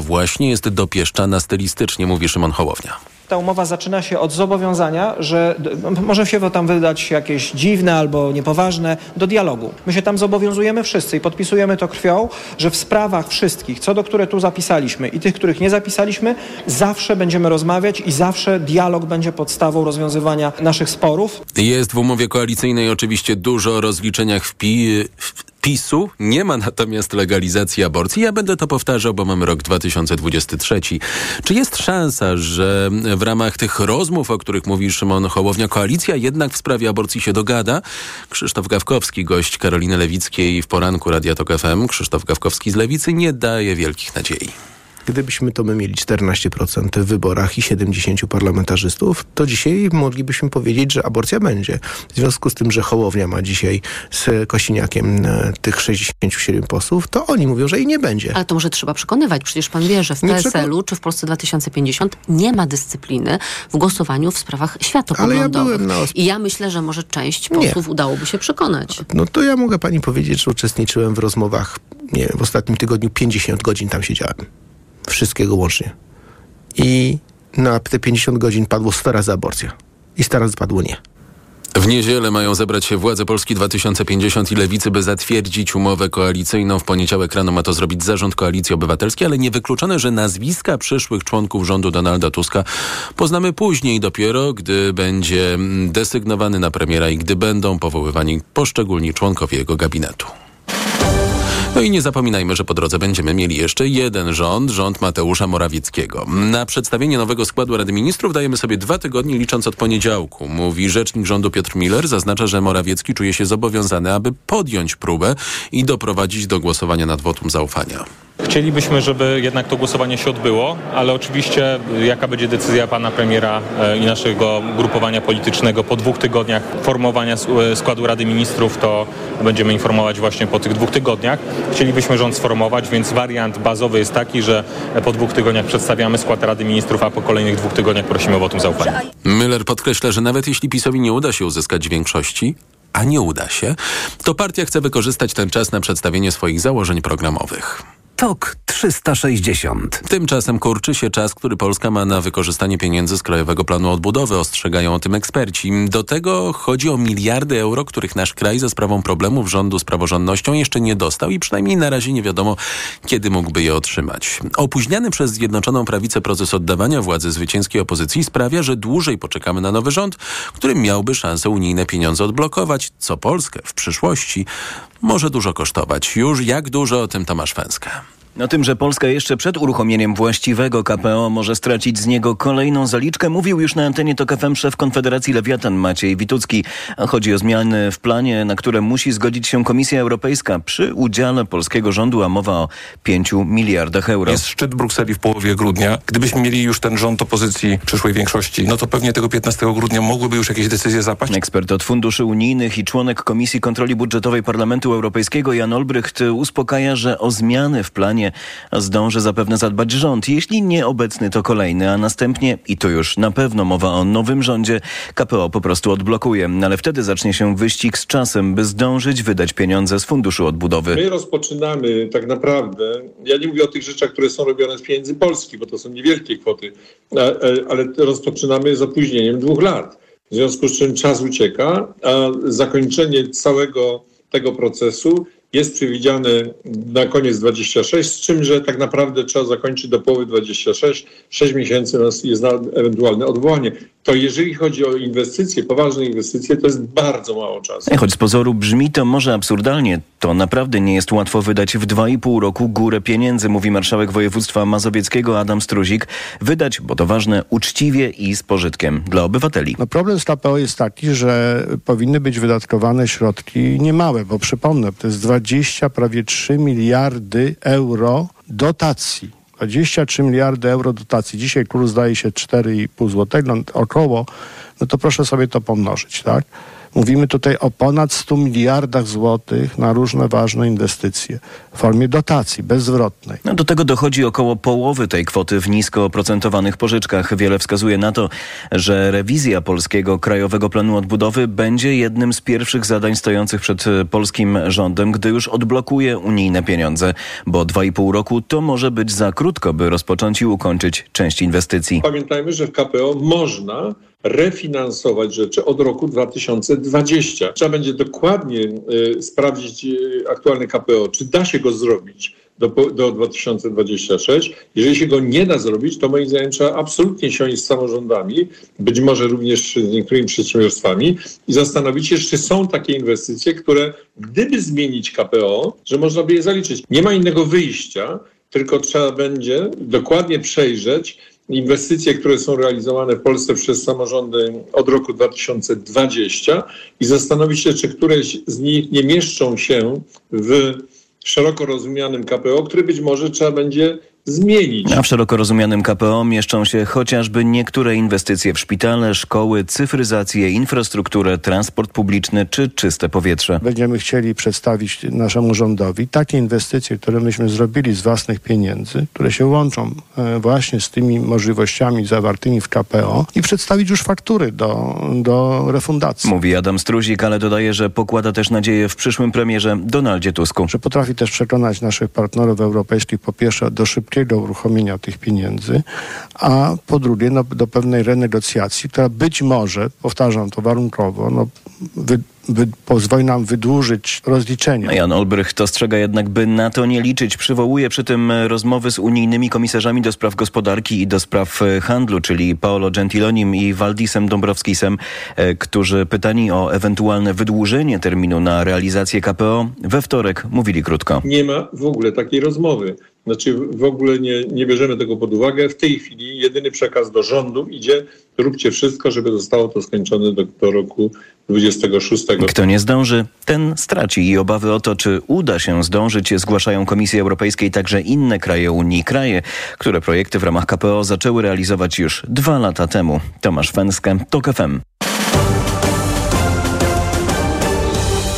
właśnie jest dopieszczana stylistycznie, mówi Szymon Hołownia ta umowa zaczyna się od zobowiązania, że może się to tam wydać jakieś dziwne albo niepoważne, do dialogu. My się tam zobowiązujemy wszyscy i podpisujemy to krwią, że w sprawach wszystkich, co do które tu zapisaliśmy i tych, których nie zapisaliśmy, zawsze będziemy rozmawiać i zawsze dialog będzie podstawą rozwiązywania naszych sporów. Jest w umowie koalicyjnej oczywiście dużo o rozliczeniach w, pi PiSu nie ma natomiast legalizacji aborcji. Ja będę to powtarzał, bo mamy rok 2023. Czy jest szansa, że w ramach tych rozmów, o których mówi Szymon Hołownia, koalicja jednak w sprawie aborcji się dogada? Krzysztof Gawkowski, gość Karoliny Lewickiej w poranku Radia Tok FM. Krzysztof Gawkowski z Lewicy nie daje wielkich nadziei. Gdybyśmy to my mieli 14% w wyborach i 70 parlamentarzystów, to dzisiaj moglibyśmy powiedzieć, że aborcja będzie. W związku z tym, że Hołownia ma dzisiaj z Kosiniakiem e, tych 67 posłów, to oni mówią, że jej nie będzie. Ale to może trzeba przekonywać. Przecież pan wie, że w PSL-u czy w Polsce 2050 nie ma dyscypliny w głosowaniu w sprawach światopoglądowych. Ja I ja myślę, że może część posłów nie. udałoby się przekonać. No to ja mogę pani powiedzieć, że uczestniczyłem w rozmowach, nie w ostatnim tygodniu 50 godzin tam siedziałem. Wszystkiego łącznie. I na te 50 godzin padło 100 razy aborcja. I 100 razy padło nie. W niedzielę mają zebrać się władze Polski 2050 i Lewicy, by zatwierdzić umowę koalicyjną. W poniedziałek rano ma to zrobić zarząd Koalicji Obywatelskiej, ale niewykluczone, że nazwiska przyszłych członków rządu Donalda Tuska poznamy później dopiero, gdy będzie desygnowany na premiera i gdy będą powoływani poszczególni członkowie jego gabinetu. No i nie zapominajmy, że po drodze będziemy mieli jeszcze jeden rząd, rząd Mateusza Morawieckiego. Na przedstawienie nowego składu Rady Ministrów dajemy sobie dwa tygodnie licząc od poniedziałku. Mówi rzecznik rządu Piotr Miller, zaznacza, że Morawiecki czuje się zobowiązany, aby podjąć próbę i doprowadzić do głosowania nad wotum zaufania. Chcielibyśmy, żeby jednak to głosowanie się odbyło, ale oczywiście jaka będzie decyzja pana premiera e, i naszego grupowania politycznego po dwóch tygodniach formowania e, składu Rady Ministrów, to będziemy informować właśnie po tych dwóch tygodniach. Chcielibyśmy rząd sformować, więc wariant bazowy jest taki, że po dwóch tygodniach przedstawiamy skład Rady Ministrów, a po kolejnych dwóch tygodniach prosimy o wotum zaufania. Müller podkreśla, że nawet jeśli PiSowi nie uda się uzyskać większości, a nie uda się, to partia chce wykorzystać ten czas na przedstawienie swoich założeń programowych. TOK 360. Tymczasem kurczy się czas, który Polska ma na wykorzystanie pieniędzy z Krajowego Planu Odbudowy, ostrzegają o tym eksperci. Do tego chodzi o miliardy euro, których nasz kraj za sprawą problemów rządu z praworządnością jeszcze nie dostał i przynajmniej na razie nie wiadomo, kiedy mógłby je otrzymać. Opóźniany przez Zjednoczoną Prawicę proces oddawania władzy zwycięskiej opozycji sprawia, że dłużej poczekamy na nowy rząd, który miałby szansę unijne pieniądze odblokować, co Polskę w przyszłości może dużo kosztować. Już jak dużo o tym Tomasz Węska. O tym, że Polska jeszcze przed uruchomieniem właściwego KPO może stracić z niego kolejną zaliczkę, mówił już na antenie TOK FM szef Konfederacji Lewiatan Maciej Witucki. Chodzi o zmiany w planie, na które musi zgodzić się Komisja Europejska przy udziale polskiego rządu, a mowa o 5 miliardach euro. Jest szczyt Brukseli w połowie grudnia. Gdybyśmy mieli już ten rząd opozycji przyszłej większości, no to pewnie tego 15 grudnia mogłyby już jakieś decyzje zapaść. Ekspert od funduszy unijnych i członek Komisji Kontroli Budżetowej Parlamentu Europejskiego Jan Olbrycht uspokaja, że o zmiany w planie zdąży zapewne zadbać rząd. Jeśli nie obecny, to kolejny, a następnie, i tu już na pewno mowa o nowym rządzie, KPO po prostu odblokuje. Ale wtedy zacznie się wyścig z czasem, by zdążyć wydać pieniądze z Funduszu Odbudowy. My rozpoczynamy tak naprawdę, ja nie mówię o tych rzeczach, które są robione z pieniędzy Polski, bo to są niewielkie kwoty, ale rozpoczynamy z opóźnieniem dwóch lat. W związku z czym czas ucieka, a zakończenie całego tego procesu jest przewidziany na koniec 26, z czym, że tak naprawdę trzeba zakończyć do połowy 26, 6 miesięcy jest na ewentualne odwołanie. To jeżeli chodzi o inwestycje, poważne inwestycje, to jest bardzo mało czasu. Choć z pozoru brzmi to może absurdalnie, to naprawdę nie jest łatwo wydać w 2,5 roku górę pieniędzy, mówi marszałek województwa mazowieckiego Adam Struzik. Wydać, bo to ważne, uczciwie i z pożytkiem dla obywateli. No problem z KPO jest taki, że powinny być wydatkowane środki niemałe, bo przypomnę, to jest 20, prawie 3 miliardy euro dotacji. 23 miliardy euro dotacji. Dzisiaj kurs zdaje się 4,5 zł, no około, no to proszę sobie to pomnożyć, tak? Mówimy tutaj o ponad 100 miliardach złotych na różne ważne inwestycje w formie dotacji bezzwrotnej. No do tego dochodzi około połowy tej kwoty w nisko oprocentowanych pożyczkach. Wiele wskazuje na to, że rewizja polskiego Krajowego Planu Odbudowy będzie jednym z pierwszych zadań stojących przed polskim rządem, gdy już odblokuje unijne pieniądze, bo 2,5 roku to może być za krótko, by rozpocząć i ukończyć część inwestycji. Pamiętajmy, że w KPO można refinansować rzeczy od roku 2020. Trzeba będzie dokładnie y, sprawdzić y, aktualny KPO, czy da się go zrobić do, do 2026. Jeżeli się go nie da zrobić, to moim zdaniem trzeba absolutnie siąść z samorządami, być może również z niektórymi przedsiębiorstwami i zastanowić się, czy są takie inwestycje, które gdyby zmienić KPO, że można by je zaliczyć. Nie ma innego wyjścia, tylko trzeba będzie dokładnie przejrzeć, inwestycje, które są realizowane w Polsce przez samorządy od roku 2020 i zastanowić się, czy któreś z nich nie mieszczą się w szeroko rozumianym KPO, który być może trzeba będzie zmienić. A w szeroko rozumianym KPO mieszczą się chociażby niektóre inwestycje w szpitale, szkoły, cyfryzację, infrastrukturę, transport publiczny czy czyste powietrze. Będziemy chcieli przedstawić naszemu rządowi takie inwestycje, które myśmy zrobili z własnych pieniędzy, które się łączą e, właśnie z tymi możliwościami zawartymi w KPO i przedstawić już faktury do, do refundacji. Mówi Adam Struzik, ale dodaje, że pokłada też nadzieję w przyszłym premierze Donaldzie Tusku. Że potrafi też przekonać naszych partnerów europejskich po pierwsze do szybkiego szybkiego uruchomienia tych pieniędzy, a po drugie no, do pewnej renegocjacji, która być może, powtarzam to warunkowo, no, wy, wy, pozwoli nam wydłużyć rozliczenia. Jan Olbrych ostrzega jednak, by na to nie liczyć. Przywołuje przy tym rozmowy z unijnymi komisarzami do spraw gospodarki i do spraw handlu, czyli Paolo Gentilonim i Waldisem Dąbrowskisem, e, którzy pytani o ewentualne wydłużenie terminu na realizację KPO we wtorek mówili krótko. Nie ma w ogóle takiej rozmowy. Znaczy w ogóle nie, nie bierzemy tego pod uwagę. W tej chwili jedyny przekaz do rządu idzie, róbcie wszystko, żeby zostało to skończone do, do roku 26. Kto nie zdąży, ten straci i obawy o to, czy uda się zdążyć, zgłaszają Komisji Europejskiej także inne kraje Unii, kraje, które projekty w ramach KPO zaczęły realizować już dwa lata temu. Tomasz Fenskę, TOK FM.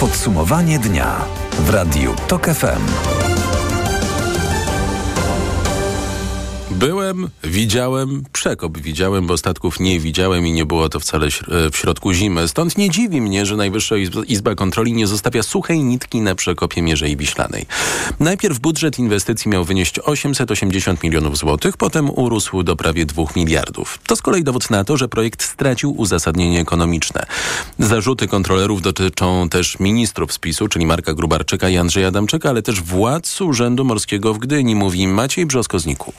Podsumowanie dnia w Radiu TOK FM. Byłem, widziałem, przekop widziałem, bo statków nie widziałem i nie było to wcale w środku zimy. Stąd nie dziwi mnie, że Najwyższa Izba Kontroli nie zostawia suchej nitki na przekopie Mierzei Wiślanej. Najpierw budżet inwestycji miał wynieść 880 milionów złotych, potem urósł do prawie 2 miliardów. To z kolei dowód na to, że projekt stracił uzasadnienie ekonomiczne. Zarzuty kontrolerów dotyczą też ministrów spisu, czyli Marka Grubarczyka i Andrzeja Adamczyka, ale też władz Urzędu Morskiego w Gdyni, mówi Maciej Brzosko-Zniku.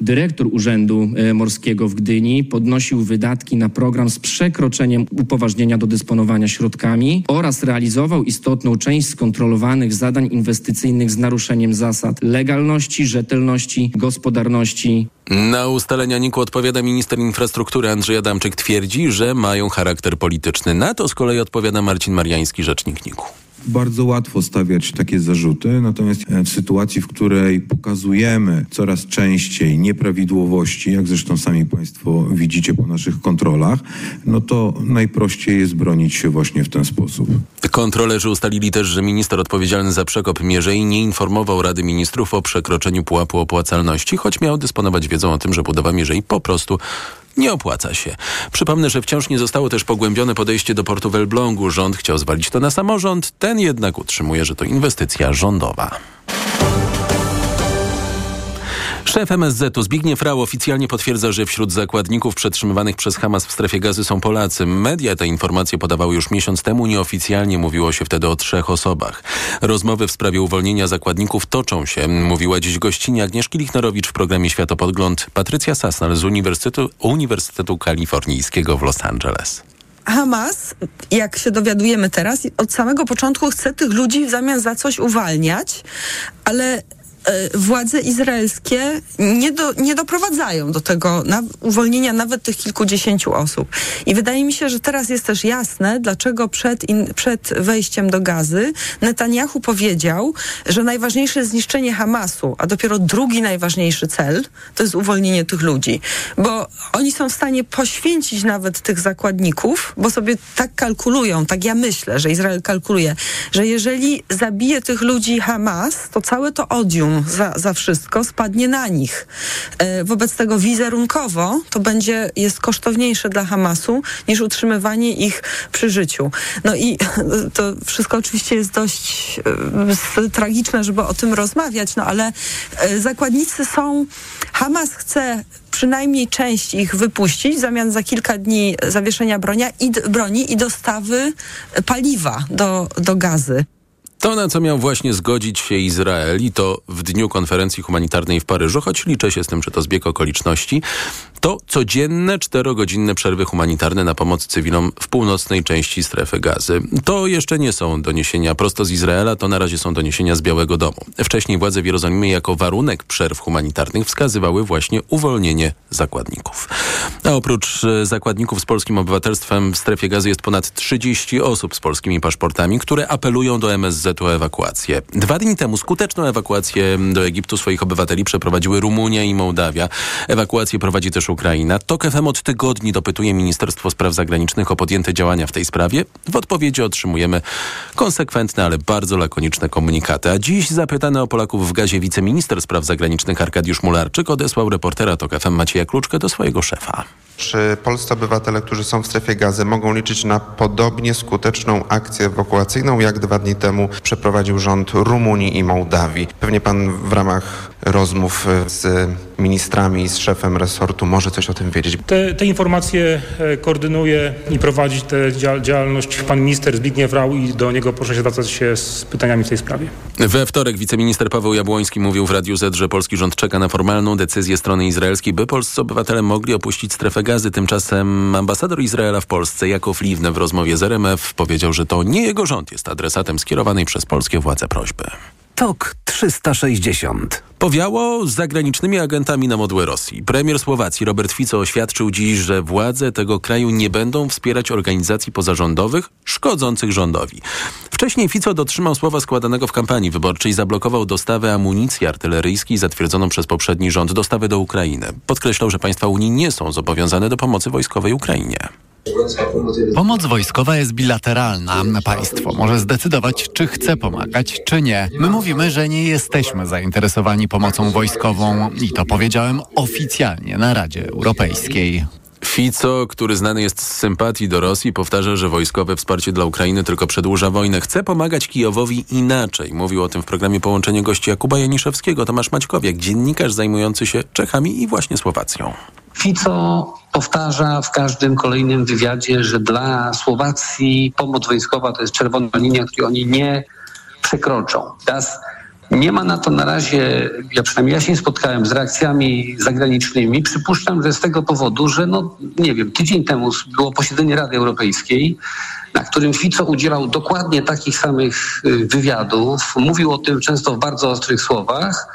Dyrektor Urzędu e, Morskiego w Gdyni podnosił wydatki na program z przekroczeniem upoważnienia do dysponowania środkami oraz realizował istotną część skontrolowanych zadań inwestycyjnych z naruszeniem zasad legalności, rzetelności, gospodarności. Na ustalenia NIK odpowiada minister infrastruktury Andrzej Adamczyk. Twierdzi, że mają charakter polityczny. Na to z kolei odpowiada Marcin Mariański, rzecznik NIK-u bardzo łatwo stawiać takie zarzuty, natomiast e, w sytuacji, w której pokazujemy coraz częściej nieprawidłowości, jak zresztą sami Państwo widzicie po naszych kontrolach, no to najprościej jest bronić się właśnie w ten sposób. Kontrolerzy ustalili też, że minister odpowiedzialny za przekop Mierzei nie informował Rady Ministrów o przekroczeniu pułapu opłacalności, choć miał dysponować wiedzą o tym, że budowa Mierzei po prostu nie opłaca się. Przypomnę, że wciąż nie zostało też pogłębione podejście do portu w Elblągu. Rząd chciał zwalić to na samorząd, ten jednak utrzymuje, że to inwestycja rządowa. Szef MSZ-u Zbigniew Rau oficjalnie potwierdza, że wśród zakładników przetrzymywanych przez Hamas w strefie gazy są Polacy. Media te informacje podawały już miesiąc temu. Nieoficjalnie mówiło się wtedy o trzech osobach. Rozmowy w sprawie uwolnienia zakładników toczą się, mówiła dziś gościnie Agnieszki Lichnerowicz w programie Światopodgląd Patrycja Sasnal z Uniwersytetu, Uniwersytetu Kalifornijskiego w Los Angeles. Hamas, jak się dowiadujemy teraz, od samego początku chce tych ludzi w zamian za coś uwalniać, ale władze izraelskie nie, do, nie doprowadzają do tego na, uwolnienia nawet tych kilkudziesięciu osób. I wydaje mi się, że teraz jest też jasne, dlaczego przed, in, przed wejściem do gazy Netanyahu powiedział, że najważniejsze jest zniszczenie Hamasu, a dopiero drugi najważniejszy cel to jest uwolnienie tych ludzi. Bo oni są w stanie poświęcić nawet tych zakładników, bo sobie tak kalkulują, tak ja myślę, że Izrael kalkuluje, że jeżeli zabije tych ludzi Hamas, to całe to odium za, za wszystko spadnie na nich. E, wobec tego wizerunkowo to będzie, jest kosztowniejsze dla Hamasu niż utrzymywanie ich przy życiu. No i to wszystko oczywiście jest dość e, tragiczne, żeby o tym rozmawiać, no ale e, zakładnicy są, Hamas chce przynajmniej część ich wypuścić w zamian za kilka dni zawieszenia broni i dostawy paliwa do, do gazy. To, na co miał właśnie zgodzić się Izrael i to w dniu konferencji humanitarnej w Paryżu, choć liczę się z tym, że to zbieg okoliczności, to codzienne czterogodzinne przerwy humanitarne na pomoc cywilom w północnej części strefy gazy. To jeszcze nie są doniesienia prosto z Izraela, to na razie są doniesienia z Białego Domu. Wcześniej władze w Jerozolimie jako warunek przerw humanitarnych wskazywały właśnie uwolnienie zakładników. A oprócz e, zakładników z polskim obywatelstwem w strefie gazy jest ponad 30 osób z polskimi paszportami, które apelują do MSZ o ewakuację. Dwa dni temu skuteczną ewakuację do Egiptu swoich obywateli przeprowadziły Rumunia i Mołdawia. Ewakuację prowadzi też Ukraina. TOK FM od tygodni dopytuje Ministerstwo Spraw Zagranicznych o podjęte działania w tej sprawie. W odpowiedzi otrzymujemy konsekwentne, ale bardzo lakoniczne komunikaty. A dziś zapytany o Polaków w gazie wiceminister spraw zagranicznych Arkadiusz Mularczyk odesłał reportera TOK FM Macieja Kluczkę do swojego szefa. Czy polscy obywatele, którzy są w strefie gazy, mogą liczyć na podobnie skuteczną akcję ewakuacyjną, jak dwa dni temu przeprowadził rząd Rumunii i Mołdawii? Pewnie pan w ramach rozmów z ministrami i z szefem resortu może coś o tym wiedzieć. Te, te informacje e, koordynuje i prowadzi tę działalność pan minister Zbigniew Rał i do niego proszę się zwracać się z pytaniami w tej sprawie. We wtorek wiceminister Paweł Jabłoński mówił w Radiu Z, że polski rząd czeka na formalną decyzję strony izraelskiej, by polscy obywatele mogli opuścić strefę gazy. Tymczasem ambasador Izraela w Polsce, Jakov Liwne w rozmowie z RMF powiedział, że to nie jego rząd jest adresatem skierowanej przez polskie władze prośby. TOK 360. Powiało z zagranicznymi agentami na modłę Rosji. Premier Słowacji Robert Fico oświadczył dziś, że władze tego kraju nie będą wspierać organizacji pozarządowych szkodzących rządowi. Wcześniej Fico dotrzymał słowa składanego w kampanii wyborczej, zablokował dostawę amunicji artyleryjskiej zatwierdzoną przez poprzedni rząd, dostawę do Ukrainy. Podkreślał, że państwa Unii nie są zobowiązane do pomocy wojskowej Ukrainie. Pomoc wojskowa jest bilateralna. Państwo może zdecydować, czy chce pomagać, czy nie. My mówimy, że nie jesteśmy zainteresowani pomocą wojskową i to powiedziałem oficjalnie na Radzie Europejskiej. Fico, który znany jest z sympatii do Rosji, powtarza, że wojskowe wsparcie dla Ukrainy tylko przedłuża wojnę. Chce pomagać Kijowowi inaczej. Mówił o tym w programie Połączenie gości Jakuba Janiszewskiego. Tomasz Maćkowiak, dziennikarz zajmujący się Czechami i właśnie Słowacją. Fico powtarza w każdym kolejnym wywiadzie, że dla Słowacji pomoc wojskowa to jest czerwona linia, której oni nie przekroczą. Teraz nie ma na to na razie, ja przynajmniej ja się nie spotkałem z reakcjami zagranicznymi. Przypuszczam, że z tego powodu, że no nie wiem, tydzień temu było posiedzenie Rady Europejskiej, na którym Fico udzielał dokładnie takich samych y, wywiadów. Mówił o tym często w bardzo ostrych słowach,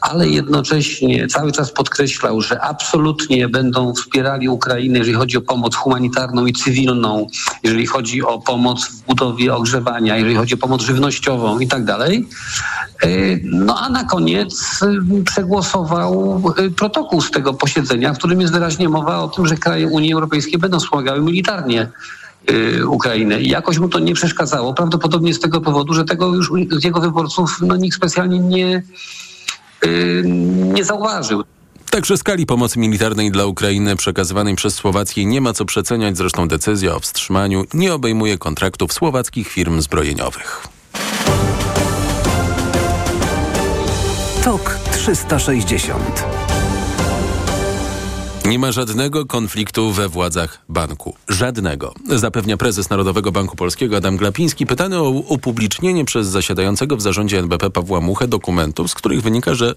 ale jednocześnie cały czas podkreślał, że absolutnie będą wspierali Ukrainę, jeżeli chodzi o pomoc humanitarną i cywilną, jeżeli chodzi o pomoc w budowie ogrzewania, jeżeli chodzi o pomoc żywnościową i tak dalej. Y, no a na koniec y, przegłosował protokół z tego posiedzenia, w którym jest wyraźnie mowa o tym, że kraje Unii Europejskiej będą wspomagały militarnie Ukrainę. I jakoś mu to nie przeszkadzało. Prawdopodobnie z tego powodu, że tego już z jego wyborców no, nikt specjalnie nie, y, nie zauważył. Także skali pomocy militarnej dla Ukrainy przekazywanej przez Słowację nie ma co przeceniać. Zresztą decyzja o wstrzymaniu nie obejmuje kontraktów słowackich firm zbrojeniowych. TOK 360 nie ma żadnego konfliktu we władzach banku. Żadnego. Zapewnia prezes Narodowego Banku Polskiego Adam Glapiński, pytany o upublicznienie przez zasiadającego w zarządzie NBP Pawła Muchę dokumentów, z których wynika, że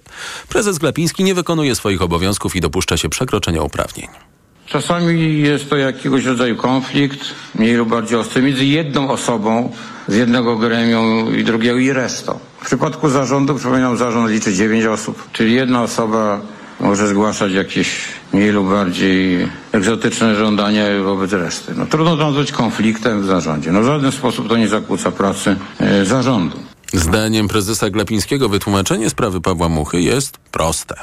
prezes Glapiński nie wykonuje swoich obowiązków i dopuszcza się przekroczenia uprawnień. Czasami jest to jakiegoś rodzaju konflikt, mniej lub bardziej ostry, między jedną osobą z jednego gremium i drugiego i resztą. W przypadku zarządu, przypominam, zarząd liczy 9 osób, czyli jedna osoba może zgłaszać jakieś mniej lub bardziej egzotyczne żądania wobec reszty. No, trudno to nazwać konfliktem w zarządzie. No, w żaden sposób to nie zakłóca pracy e, zarządu. Zdaniem prezesa Glapińskiego wytłumaczenie sprawy Pawła Muchy jest proste.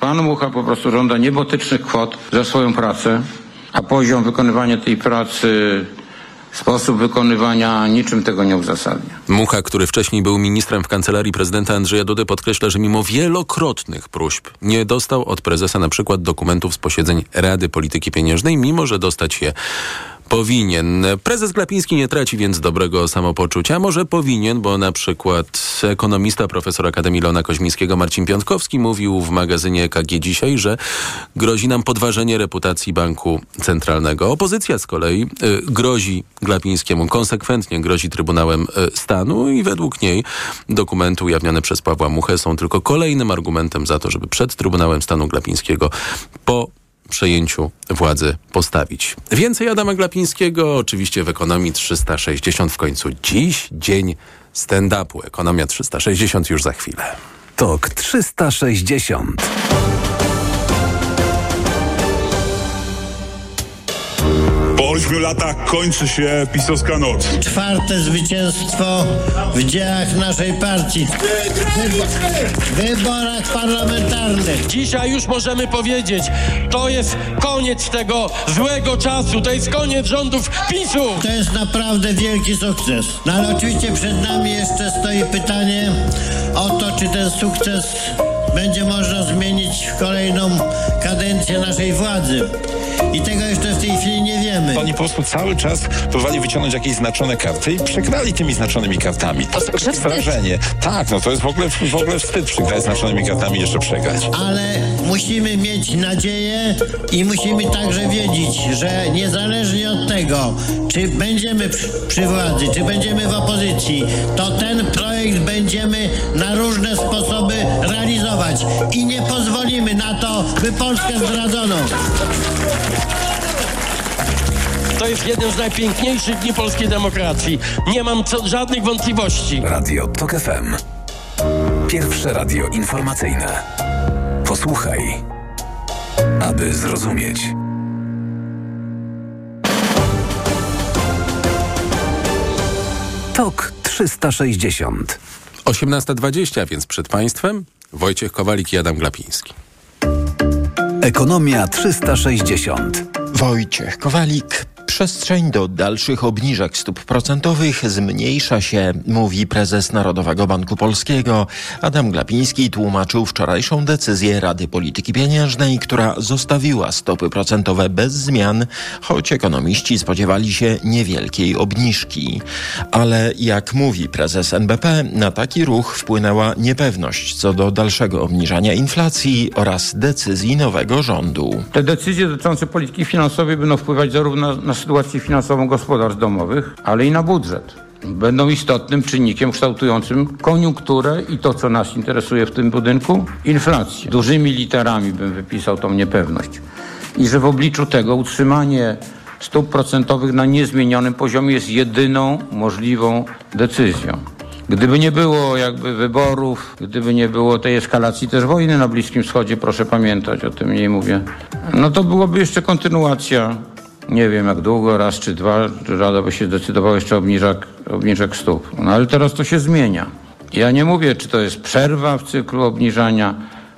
Pan Mucha po prostu żąda niebotycznych kwot za swoją pracę, a poziom wykonywania tej pracy Sposób wykonywania niczym tego nie uzasadnia. Mucha, który wcześniej był ministrem w kancelarii prezydenta Andrzeja Dudy, podkreśla, że mimo wielokrotnych próśb nie dostał od prezesa na przykład dokumentów z posiedzeń Rady Polityki Pieniężnej, mimo że dostać je powinien. Prezes Glapiński nie traci więc dobrego samopoczucia. Może powinien, bo na przykład ekonomista profesor Akademii Lona Koźmińskiego Marcin Piątkowski mówił w magazynie EKG dzisiaj, że grozi nam podważenie reputacji banku centralnego. Opozycja z kolei y, grozi Glapińskiemu, konsekwentnie grozi Trybunałem y, Stanu i według niej dokumenty ujawnione przez Pawła Muchę są tylko kolejnym argumentem za to, żeby przed Trybunałem Stanu Glapińskiego po przejęciu władzy postawić. Więcej Adama Glapińskiego oczywiście w Ekonomii 360 w końcu dziś dzień stand-upu. Ekonomia 360 już za chwilę. Tok 360. ośmiu latach kończy się pisowska noc. Czwarte zwycięstwo w dziełach naszej partii. W wyborach parlamentarnych. Dzisiaj już możemy powiedzieć, to jest koniec tego złego czasu, to jest koniec rządów PiSu. To jest naprawdę wielki sukces. No ale oczywiście przed nami jeszcze stoi pytanie o to, czy ten sukces będzie można zmienić w kolejną kadencję naszej władzy. I tego jeszcze w tej chwili nie wiemy. Oni po prostu cały czas próbowali wyciągnąć jakieś znaczone karty i przegrali tymi znaczonymi kartami. To jest wrażenie. Tak, no to jest w ogóle, w ogóle wstyd przegrać znaczonymi kartami i jeszcze przegrać. Ale musimy mieć nadzieję i musimy także wiedzieć, że niezależnie od tego, czy będziemy przy, przy władzy, czy będziemy w opozycji, to ten projekt będziemy na różne sposoby realizować i nie pozwolimy na to, by Polskę zdradzono. To jest jeden z najpiękniejszych dni polskiej demokracji. Nie mam co, żadnych wątpliwości. Radio TOK FM. Pierwsze radio informacyjne. Posłuchaj, aby zrozumieć. TOK 360. 18.20, więc przed Państwem Wojciech Kowalik i Adam Glapiński. Ekonomia 360. Wojciech Kowalik. Przestrzeń do dalszych obniżek stóp procentowych zmniejsza się, mówi prezes Narodowego Banku Polskiego. Adam Glapiński tłumaczył wczorajszą decyzję Rady Polityki Pieniężnej, która zostawiła stopy procentowe bez zmian, choć ekonomiści spodziewali się niewielkiej obniżki. Ale jak mówi prezes NBP, na taki ruch wpłynęła niepewność co do dalszego obniżania inflacji oraz decyzji nowego rządu. Te decyzje dotyczące polityki finansowej będą wpływać zarówno na sytuację finansową gospodarstw domowych, ale i na budżet. Będą istotnym czynnikiem kształtującym koniunkturę i to, co nas interesuje w tym budynku, inflację. Dużymi literami bym wypisał tą niepewność. I że w obliczu tego utrzymanie stóp procentowych na niezmienionym poziomie jest jedyną możliwą decyzją. Gdyby nie było jakby wyborów, gdyby nie było tej eskalacji też wojny na Bliskim Wschodzie, proszę pamiętać, o tym nie mówię, no to byłoby jeszcze kontynuacja nie wiem jak długo, raz czy dwa, Rada by się zdecydowała jeszcze obniżek, obniżek stóp. No ale teraz to się zmienia. Ja nie mówię, czy to jest przerwa w cyklu obniżania,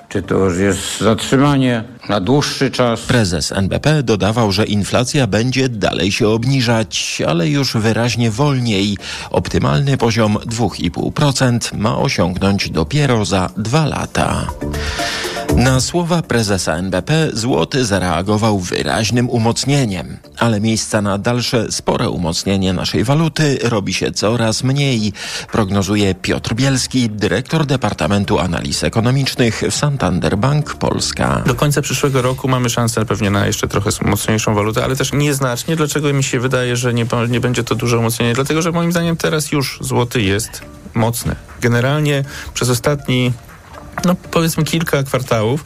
czy to już jest zatrzymanie na dłuższy czas? Prezes NBP dodawał, że inflacja będzie dalej się obniżać, ale już wyraźnie wolniej. Optymalny poziom 2,5% ma osiągnąć dopiero za dwa lata. Na słowa prezesa NBP złoty zareagował wyraźnym umocnieniem, ale miejsca na dalsze spore umocnienie naszej waluty robi się coraz mniej, prognozuje Piotr Bielski, dyrektor Departamentu Analiz Ekonomicznych w Santander Bank Polska. Do końca przyszłego roku mamy szansę pewnie na jeszcze trochę mocniejszą walutę, ale też nieznacznie. Dlaczego mi się wydaje, że nie, nie będzie to duże umocnienie? Dlatego, że moim zdaniem teraz już złoty jest mocny. Generalnie przez ostatni no powiedzmy kilka kwartałów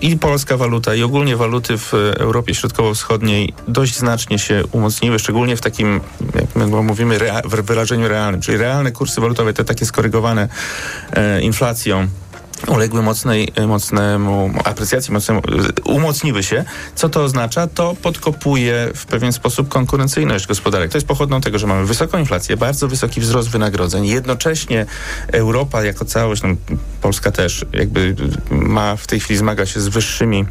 i polska waluta i ogólnie waluty w Europie Środkowo-Wschodniej dość znacznie się umocniły, szczególnie w takim, jak my mówimy, rea- w wyrażeniu realnym, czyli realne kursy walutowe, te takie skorygowane e, inflacją uległy mocnej, mocnemu aprecjacji, mocnemu, umocniły się. Co to oznacza? To podkopuje w pewien sposób konkurencyjność gospodarek. To jest pochodną tego, że mamy wysoką inflację, bardzo wysoki wzrost wynagrodzeń. Jednocześnie Europa jako całość, no, Polska też jakby ma w tej chwili zmaga się z wyższymi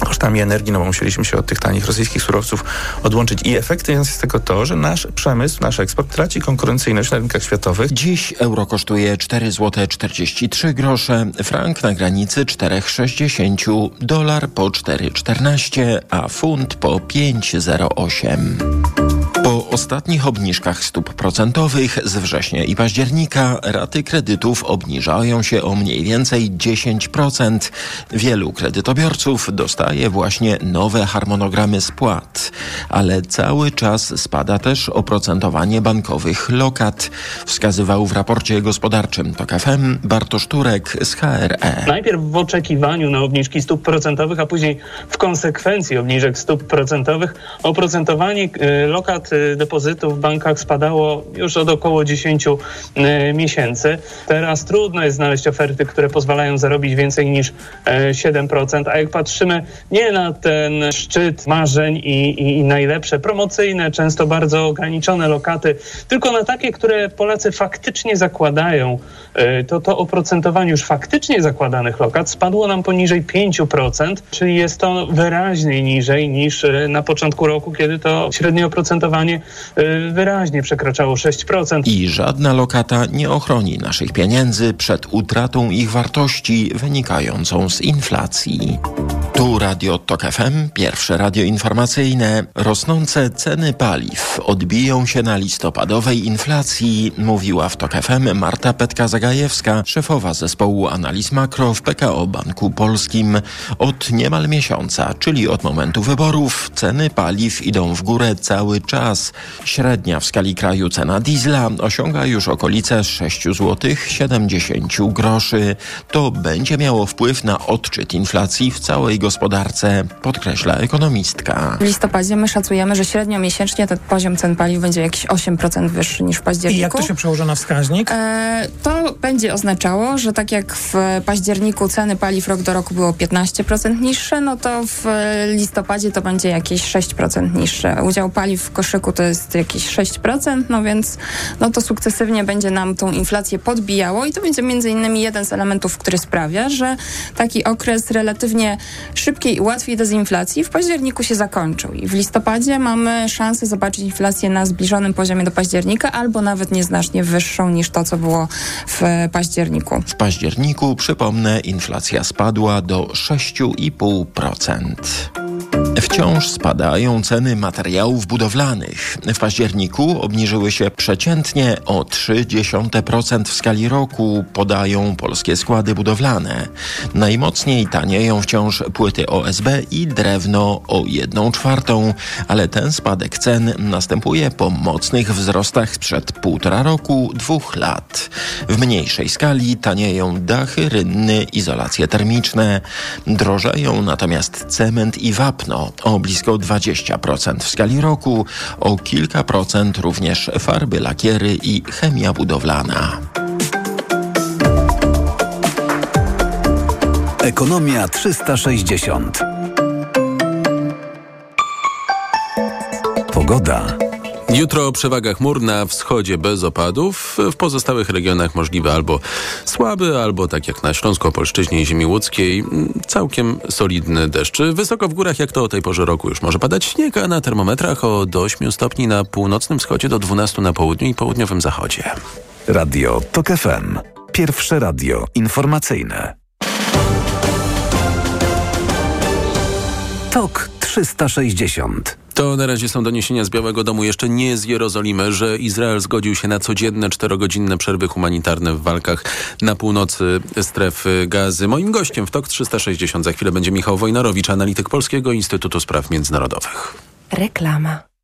kosztami energii, no bo musieliśmy się od tych tanich rosyjskich surowców odłączyć. I efektem jest tego to, że nasz przemysł, nasz eksport traci konkurencyjność na rynkach światowych. Dziś euro kosztuje 4 zł 43 grosze, frank na granicy 4,60, dolar po 4,14, a funt po 5,08. Ostatnich obniżkach stóp procentowych z września i października raty kredytów obniżają się o mniej więcej 10%. Wielu kredytobiorców dostaje właśnie nowe harmonogramy spłat, ale cały czas spada też oprocentowanie bankowych lokat, wskazywał w raporcie gospodarczym TOK FM Bartosz Turek z HRE. Najpierw w oczekiwaniu na obniżki stóp procentowych, a później w konsekwencji obniżek stóp procentowych oprocentowanie lokat depozytów w bankach spadało już od około 10 miesięcy. Teraz trudno jest znaleźć oferty, które pozwalają zarobić więcej niż 7%, a jak patrzymy nie na ten szczyt marzeń i, i, i najlepsze promocyjne, często bardzo ograniczone lokaty, tylko na takie, które Polacy faktycznie zakładają, to to oprocentowanie już faktycznie zakładanych lokat spadło nam poniżej 5%, czyli jest to wyraźnie niżej niż na początku roku, kiedy to średnie oprocentowanie wyraźnie przekraczało 6%. I żadna lokata nie ochroni naszych pieniędzy przed utratą ich wartości wynikającą z inflacji. Tu Radio Tok FM, pierwsze radio informacyjne. Rosnące ceny paliw odbiją się na listopadowej inflacji, mówiła w Tok FM Marta Petka-Zagajewska, szefowa zespołu analiz makro w PKO Banku Polskim. Od niemal miesiąca, czyli od momentu wyborów, ceny paliw idą w górę cały czas. Średnia w skali kraju cena diesla osiąga już okolice 6 zł 70 groszy. To będzie miało wpływ na odczyt inflacji w całej gospodarce, podkreśla ekonomistka. W listopadzie my szacujemy, że średnio miesięcznie ten poziom cen paliw będzie jakieś 8% wyższy niż w październiku. I jak to się przełoży na wskaźnik? E, to będzie oznaczało, że tak jak w październiku ceny paliw rok do roku było 15% niższe, no to w listopadzie to będzie jakieś 6% niższe. Udział paliw w koszyku to jest jakieś 6%, no więc no to sukcesywnie będzie nam tą inflację podbijało i to będzie między innymi jeden z elementów, który sprawia, że taki okres relatywnie szybkiej i łatwiej dezinflacji w październiku się zakończył i w listopadzie mamy szansę zobaczyć inflację na zbliżonym poziomie do października albo nawet nieznacznie wyższą niż to, co było w październiku. W październiku, przypomnę, inflacja spadła do 6,5%. Wciąż spadają ceny materiałów budowlanych. W październiku obniżyły się przeciętnie o 0,3% w skali roku, podają polskie składy budowlane. Najmocniej tanieją wciąż płyty OSB i drewno o 1 czwartą, ale ten spadek cen następuje po mocnych wzrostach sprzed półtora roku, dwóch lat. W mniejszej skali tanieją dachy, rynny, izolacje termiczne. Drożeją natomiast cement i wapno o blisko 20% w skali roku, o kilka procent również farby lakiery i chemia budowlana. Ekonomia 360. Pogoda. Jutro przewaga chmur na wschodzie bez opadów, w pozostałych regionach możliwe albo słaby, albo tak jak na Śląsku, Opolszczyźnie i Ziemi Łódzkiej, całkiem solidny deszcz. Wysoko w górach, jak to o tej porze roku już może padać śnieg, a na termometrach od 8 stopni na północnym wschodzie do 12 na południu i południowym zachodzie. Radio TOK FM. Pierwsze radio informacyjne. TOK 360. To na razie są doniesienia z Białego Domu, jeszcze nie z Jerozolimy, że Izrael zgodził się na codzienne czterogodzinne przerwy humanitarne w walkach na północy strefy gazy. Moim gościem w TOK 360 za chwilę będzie Michał Wojnarowicz, analityk Polskiego Instytutu Spraw Międzynarodowych. Reklama.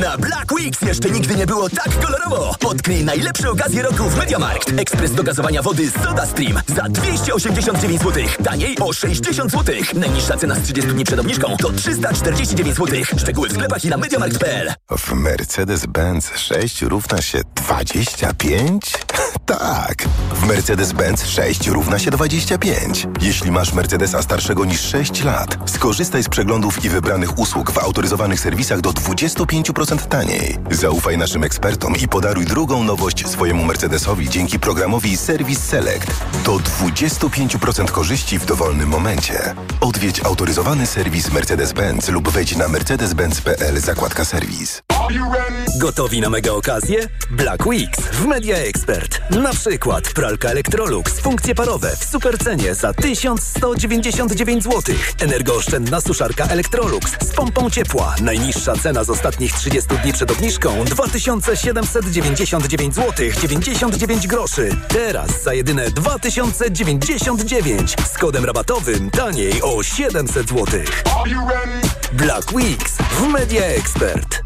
Na Black Weeks jeszcze nigdy nie było tak kolorowo. Odkryj najlepsze okazje roku w Mediamarkt. Ekspres do gazowania wody Soda Stream za 289 zł. Taniej o 60 zł. Najniższa cena z 30 dni przed obniżką to 349 zł. Szczegóły w sklepach i na mediamarkt.pl. W Mercedes-Benz 6 równa się 25? tak! W Mercedes-Benz 6 równa się 25. Jeśli masz Mercedesa starszego niż 6 lat, skorzystaj z przeglądów i wybranych usług w autoryzowanych serwisach do 25% taniej. Zaufaj naszym ekspertom i podaruj drugą nowość swojemu Mercedesowi dzięki programowi Service Select. Do 25% korzyści w dowolnym momencie. Odwiedź autoryzowany serwis Mercedes-Benz lub wejdź na mercedes-benz.pl zakładka serwis. Gotowi na mega okazję? Black Weeks w Media Expert. Na przykład pralka Electrolux, funkcje parowe w supercenie za 1199 zł. Energooszczędna suszarka Electrolux z pompą ciepła. Najniższa cena z ostatnich 30 dni przed obniżką 2799 zł 99 groszy. Teraz za jedyne 2099 z kodem rabatowym taniej o 700 zł. Black Weeks w Media Expert.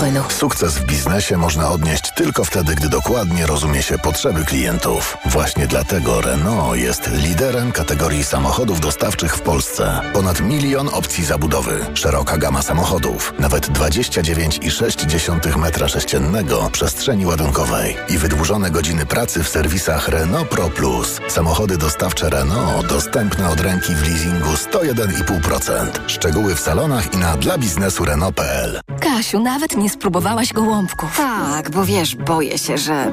Renault. Sukces w biznesie można odnieść tylko wtedy, gdy dokładnie rozumie się potrzeby klientów. Właśnie dlatego Renault jest liderem kategorii samochodów dostawczych w Polsce. Ponad milion opcji zabudowy, szeroka gama samochodów, nawet 29,6 metra sześciennego przestrzeni ładunkowej i wydłużone godziny pracy w serwisach Renault Pro Plus. Samochody dostawcze Renault dostępne od ręki w leasingu 101,5%. Szczegóły w salonach i na dla biznesu Renault.pl. Kasiu, nawet nie spróbowałaś gołąbków. Tak, bo wiesz, boję się, że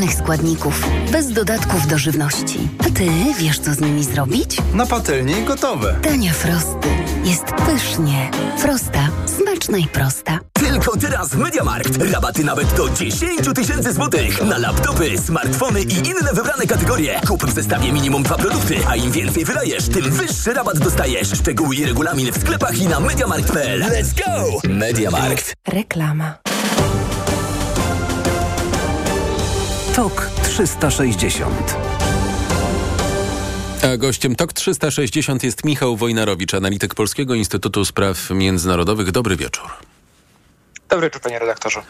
składników, bez dodatków do żywności. A ty wiesz, co z nimi zrobić? Na patelni i gotowe. Dania Frosty. Jest pysznie. Frosta. Smaczna i prosta. Tylko teraz w Mediamarkt. Rabaty nawet do 10 tysięcy złotych na laptopy, smartfony i inne wybrane kategorie. Kup w zestawie minimum dwa produkty, a im więcej wydajesz, tym wyższy rabat dostajesz. Szczegóły i regulamin w sklepach i na mediamarkt.pl. Let's go! Mediamarkt. Reklama. TOK 360 A gościem TOK 360 jest Michał Wojnarowicz, analityk Polskiego Instytutu Spraw Międzynarodowych. Dobry wieczór. Dobry wieczór, panie redaktorze.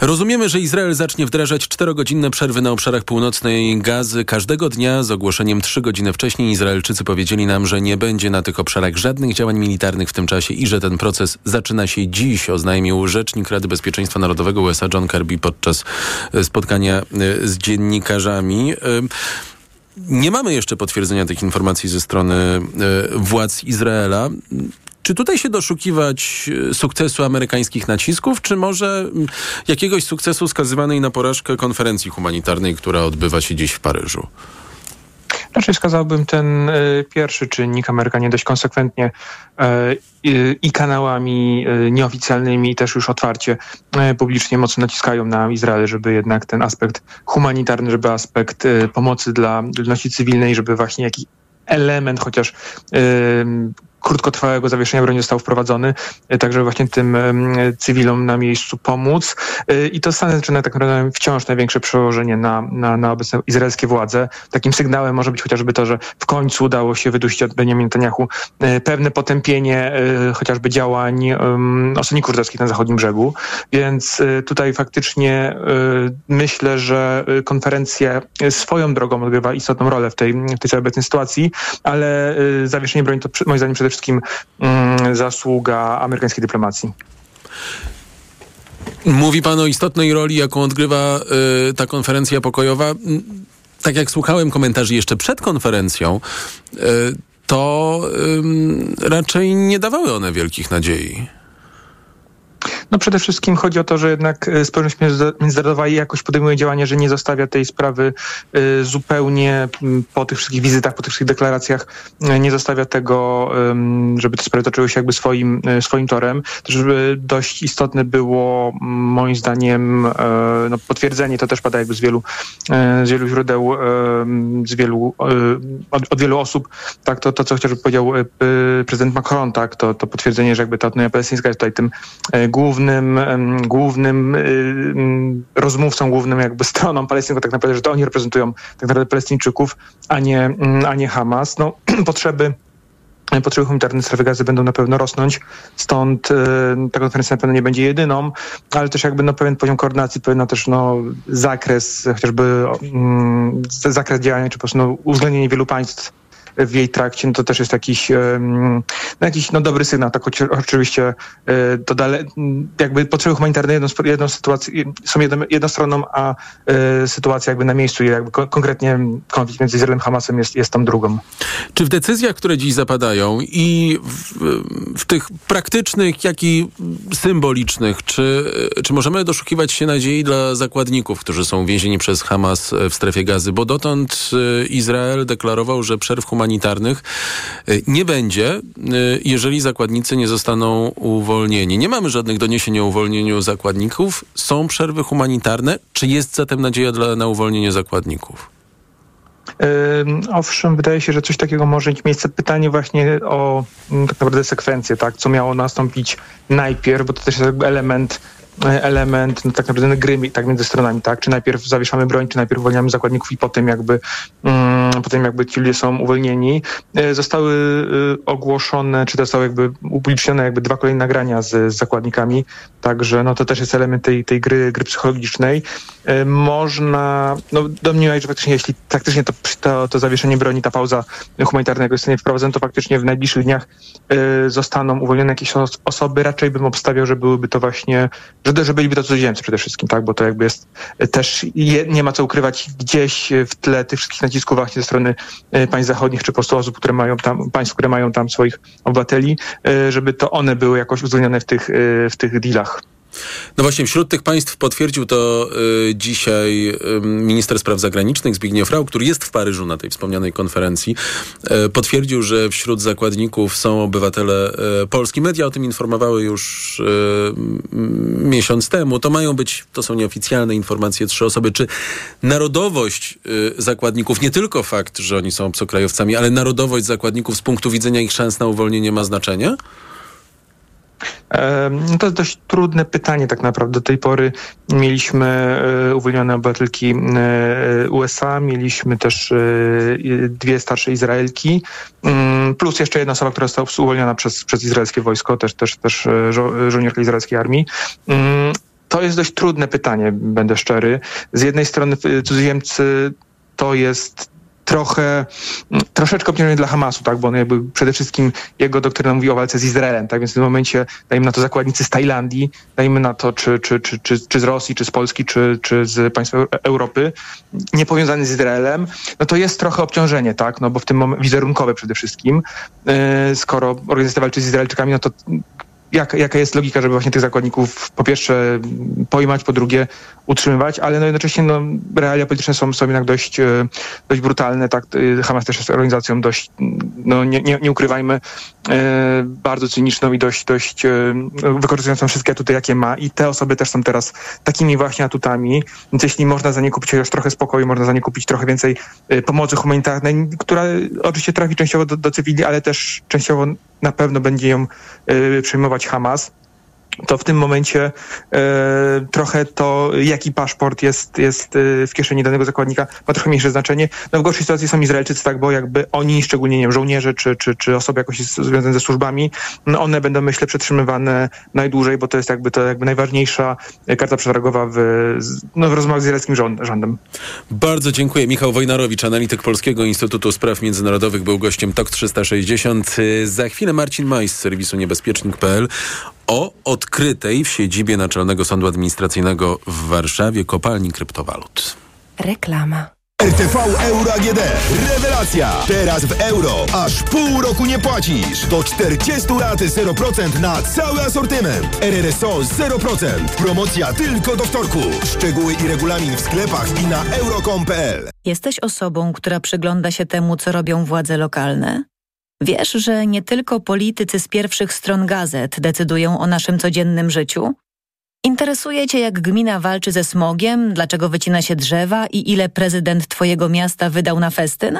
Rozumiemy, że Izrael zacznie wdrażać czterogodzinne przerwy na obszarach północnej Gazy każdego dnia z ogłoszeniem trzy godziny wcześniej. Izraelczycy powiedzieli nam, że nie będzie na tych obszarach żadnych działań militarnych w tym czasie i że ten proces zaczyna się dziś, oznajmił rzecznik Rady Bezpieczeństwa Narodowego USA John Kirby podczas e, spotkania e, z dziennikarzami. E, Nie mamy jeszcze potwierdzenia tych informacji ze strony władz Izraela. Czy tutaj się doszukiwać e, sukcesu amerykańskich nacisków, czy może mm, jakiegoś sukcesu skazywanej na porażkę konferencji humanitarnej, która odbywa się dziś w Paryżu? Raczej wskazałbym ten y, pierwszy czynnik. Amerykanie dość konsekwentnie y, i kanałami nieoficjalnymi, i też już otwarcie publicznie mocno naciskają na Izrael, żeby jednak ten aspekt humanitarny, żeby aspekt pomocy dla ludności cywilnej, żeby właśnie jakiś element chociaż krótkotrwałego zawieszenia broni został wprowadzony, tak żeby właśnie tym cywilom na miejscu pomóc. I to Stany Zjednoczone tak naprawdę wciąż największe przełożenie na, na, na obecne izraelskie władze. Takim sygnałem może być chociażby to, że w końcu udało się wydusić od Benjamin Netanyahu pewne potępienie chociażby działań osadników żydowskich na zachodnim brzegu. Więc tutaj faktycznie myślę, że konferencja swoją drogą odgrywa istotną rolę w tej, w tej całej obecnej sytuacji, ale zawieszenie broni to moim zdaniem przede wszystkim mm, zasługa amerykańskiej dyplomacji. Mówi pan o istotnej roli, jaką odgrywa y, ta konferencja pokojowa. Tak jak słuchałem komentarzy jeszcze przed konferencją, y, to raczej nie dawały one wielkich nadziei. No przede wszystkim chodzi o to, że jednak e, społeczność międzynarodowa jakoś podejmuje działania, że nie zostawia tej sprawy e, zupełnie po tych wszystkich wizytach, po tych wszystkich deklaracjach, e, nie zostawia tego, żeby te sprawy toczyły się jakby swoim, swoim torem. Też dość istotne było moim zdaniem no, potwierdzenie, to też pada jakby z wielu, z wielu źródeł, z wielu, od, od wielu osób, tak, to, to co chociażby powiedział prezydent Macron, tak, to, to potwierdzenie, że jakby ta autonomia palestyńska jest tutaj tym głównym, głównym rozmówcą, głównym jakby stroną palestyńską tak naprawdę, że to oni reprezentują tak naprawdę Palestyńczyków, a nie, a nie Hamas. No, potrzeby Potrzeby humanitarne strefy gazy będą na pewno rosnąć, stąd y, ta konferencja na pewno nie będzie jedyną, ale też jakby no, pewien poziom koordynacji, pewien też no, zakres, chociażby mm, zakres działania, czy po prostu no, uwzględnienie wielu państw w jej trakcie, no to też jest jakiś, no jakiś no dobry sygnał. Tak oczywiście e, to dalej, jakby potrzeby humanitarne jedną, jedną sytuację, są jedną, stroną, a e, sytuacja jakby na miejscu jakby konkretnie konflikt między Izraelem a Hamasem jest, jest tam drugą. Czy w decyzjach, które dziś zapadają i w, w tych praktycznych, jak i symbolicznych, czy, czy możemy doszukiwać się nadziei dla zakładników, którzy są więzieni przez Hamas w strefie gazy? Bo dotąd e, Izrael deklarował, że przerw humanitarnych humanitarnych y, nie będzie, y, jeżeli zakładnicy nie zostaną uwolnieni. Nie mamy żadnych doniesień o uwolnieniu zakładników. Są przerwy humanitarne. Czy jest zatem nadzieja dla, na uwolnienie zakładników? Owszem, wydaje się, że coś takiego może mieć miejsce. Pytanie właśnie o mm, tak naprawdę sekwencję, tak? Co miało nastąpić najpierw, bo to też jest element element no, tak naprawdę gry tak między stronami, tak? Czy najpierw zawieszamy broń, czy najpierw uwalniamy zakładników i potem jakby, um, potem jakby ci ludzie są uwolnieni. E, zostały e, ogłoszone, czy zostały jakby upublicznione jakby dwa kolejne nagrania z, z zakładnikami, także no to też jest element tej, tej gry, gry psychologicznej. E, można, no domniemać, że faktycznie jeśli faktycznie to, to, to zawieszenie broni, ta pauza humanitarna jakoś zostanie wprowadzona, to faktycznie w najbliższych dniach zostaną uwolnione jakieś osoby. Raczej bym obstawiał, że byłyby to właśnie że, że byliby to cudzoziemcy przede wszystkim, tak, bo to jakby jest też, je, nie ma co ukrywać gdzieś w tle tych wszystkich nacisków właśnie ze strony e, państw zachodnich, czy po prostu osób, które mają tam, państw, które mają tam swoich obywateli, e, żeby to one były jakoś uwzględnione w tych, e, w tych dealach. No właśnie, wśród tych państw potwierdził to y, dzisiaj y, minister spraw zagranicznych Zbigniew Rau, który jest w Paryżu na tej wspomnianej konferencji. Y, potwierdził, że wśród zakładników są obywatele y, Polski. Media o tym informowały już y, miesiąc temu. To mają być, to są nieoficjalne informacje, trzy osoby. Czy narodowość y, zakładników, nie tylko fakt, że oni są obcokrajowcami, ale narodowość zakładników z punktu widzenia ich szans na uwolnienie ma znaczenie? No to jest dość trudne pytanie tak naprawdę. Do tej pory mieliśmy e, uwolnione obywatelki e, USA, mieliśmy też e, dwie starsze Izraelki, mm, plus jeszcze jedna osoba, która została uwolniona przez, przez izraelskie wojsko, też, też, też żo żołnierka izraelskiej armii. Mm, to jest dość trudne pytanie, będę szczery. Z jednej strony cudzoziemcy to jest trochę, troszeczkę obciążenie dla Hamasu, tak, bo on jakby przede wszystkim jego doktryna mówi o walce z Izraelem, tak, więc w tym momencie dajmy na to zakładnicy z Tajlandii, dajmy na to czy, czy, czy, czy, czy z Rosji, czy z Polski, czy, czy z państw Europy, nie powiązany z Izraelem, no to jest trochę obciążenie, tak, no bo w tym momencie wizerunkowe przede wszystkim, yy, skoro organizacja walczy z Izraelczykami, no to jak, jaka jest logika, żeby właśnie tych zakładników po pierwsze pojmać, po drugie utrzymywać, ale no jednocześnie no, realia polityczne są, są jednak dość, e, dość brutalne. Tak? E, Hamas też jest organizacją dość, no nie, nie, nie ukrywajmy, e, bardzo cyniczną i dość, dość wykorzystującą wszystkie atuty, jakie ma i te osoby też są teraz takimi właśnie atutami, więc jeśli można za nie kupić chociaż trochę spokoju, można za nie kupić trochę więcej pomocy humanitarnej, która oczywiście trafi częściowo do, do cywili, ale też częściowo na pewno będzie ją przejmować Hamas to w tym momencie e, trochę to, jaki paszport jest, jest e, w kieszeni danego zakładnika, ma trochę mniejsze znaczenie. No w gorszej sytuacji są Izraelczycy, tak, bo jakby oni, szczególnie nie wiem, żołnierze czy, czy, czy osoby jakoś związane ze służbami, no one będą, myślę, przetrzymywane najdłużej, bo to jest jakby to jakby najważniejsza karta przetargowa w, no, w rozmowach z izraelskim rządem. Bardzo dziękuję. Michał Wojnarowicz, analityk Polskiego Instytutu Spraw Międzynarodowych, był gościem TOK 360. Za chwilę Marcin Majs z serwisu niebezpiecznik.pl o odkrytej w siedzibie Naczelnego Sądu Administracyjnego w Warszawie kopalni kryptowalut. Reklama. RTV Euro AGD. Rewelacja! Teraz w euro. Aż pół roku nie płacisz. Do 40 lat 0% na cały asortyment. RRSO 0%. Promocja tylko do wtorku. Szczegóły i regulamin w sklepach i na euro.com.pl. Jesteś osobą, która przygląda się temu, co robią władze lokalne? Wiesz, że nie tylko politycy z pierwszych stron gazet decydują o naszym codziennym życiu? Interesuje Cię, jak gmina walczy ze smogiem, dlaczego wycina się drzewa i ile prezydent Twojego miasta wydał na festyn?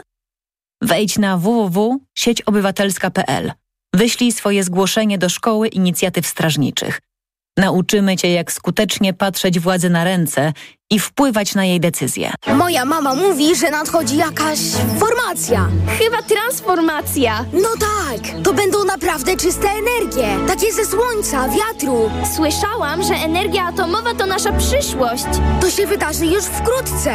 Wejdź na www.sieciobywatelska.pl. Wyślij swoje zgłoszenie do Szkoły Inicjatyw Strażniczych. Nauczymy Cię, jak skutecznie patrzeć władzy na ręce i wpływać na jej decyzje. Moja mama mówi, że nadchodzi jakaś formacja. Chyba transformacja. No tak, to będą naprawdę czyste energie. Takie ze słońca, wiatru. Słyszałam, że energia atomowa to nasza przyszłość. To się wydarzy już wkrótce.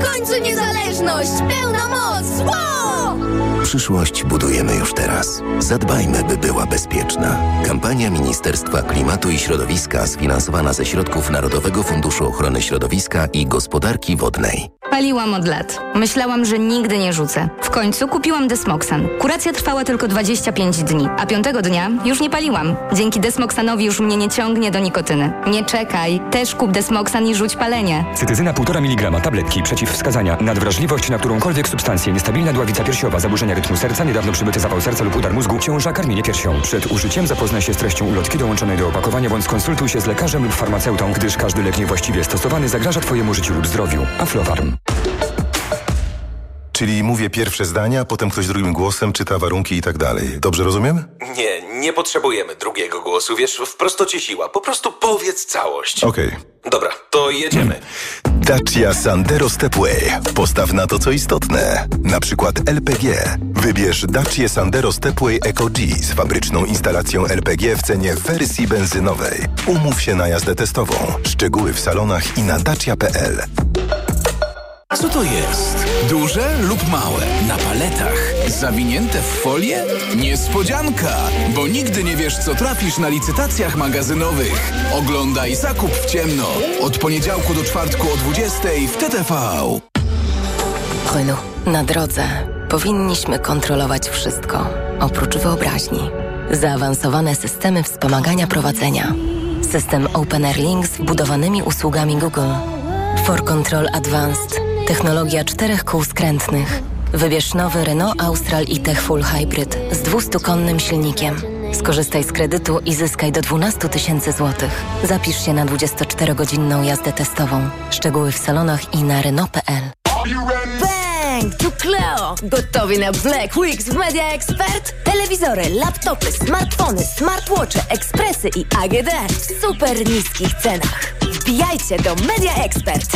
W końcu niezależność, pełna moc. Wow! Przyszłość budujemy już teraz. Zadbajmy, by była bezpieczna. Kampania Ministerstwa Klimatu i Środowiska sfinansowana ze środków Narodowego Funduszu Ochrony Środowiska i Gospodarki Wodnej. Paliłam od lat. Myślałam, że nigdy nie rzucę. W końcu kupiłam Desmoxan. Kuracja trwała tylko 25 dni, a piątego dnia już nie paliłam. Dzięki Desmoxanowi już mnie nie ciągnie do nikotyny. Nie czekaj, też kup Desmoxan i rzuć palenie. Cytyzyna 1,5 mg tabletki przeciwwskazania. Nadwrażliwość na którąkolwiek substancję. Niestabilna dławica piersiowa. Zaburzenia rytmu serca. Niedawno przybyty zawał serca lub udar mózgu. Ciąża, karmienie piersią. Przed użyciem zapoznaj się z treścią ulotki dołączonej do opakowania bądź skonsultuj się z lekarzem lub farmaceutą, gdyż każdy lek niewłaściwie stosowany zagraża Twojemu życiu lub zdrowiu. Aflofarm. Czyli mówię pierwsze zdania, potem ktoś drugim głosem czyta warunki i tak dalej. Dobrze rozumiem? Nie, nie potrzebujemy drugiego głosu, wiesz, wprost ci siła. Po prostu powiedz całość. Okej. Okay. Dobra, to jedziemy. Dacia Sandero Stepway. Postaw na to, co istotne. Na przykład LPG. Wybierz Dacia Sandero Stepway Eco G z fabryczną instalacją LPG w cenie wersji benzynowej. Umów się na jazdę testową. Szczegóły w salonach i na dacia.pl. Co to jest? Duże lub małe? Na paletach? Zawinięte w folię? Niespodzianka! Bo nigdy nie wiesz, co trafisz na licytacjach magazynowych. Oglądaj zakup w ciemno. Od poniedziałku do czwartku o 20 w TTV. Renault, na drodze powinniśmy kontrolować wszystko, oprócz wyobraźni. Zaawansowane systemy wspomagania prowadzenia. System Open Air Link z wbudowanymi usługami Google. For Control Advanced Technologia czterech kół skrętnych. Wybierz nowy Renault Austral e-Tech Full Hybrid z 200-konnym silnikiem. Skorzystaj z kredytu i zyskaj do 12 tysięcy złotych. Zapisz się na 24-godzinną jazdę testową. Szczegóły w salonach i na Renault.pl. Bang! Tu Cleo! Gotowi na Black Weeks w Media Expert? Telewizory, laptopy, smartfony, smartwatche, ekspresy i AGD w super niskich cenach. Wbijajcie do Media Expert!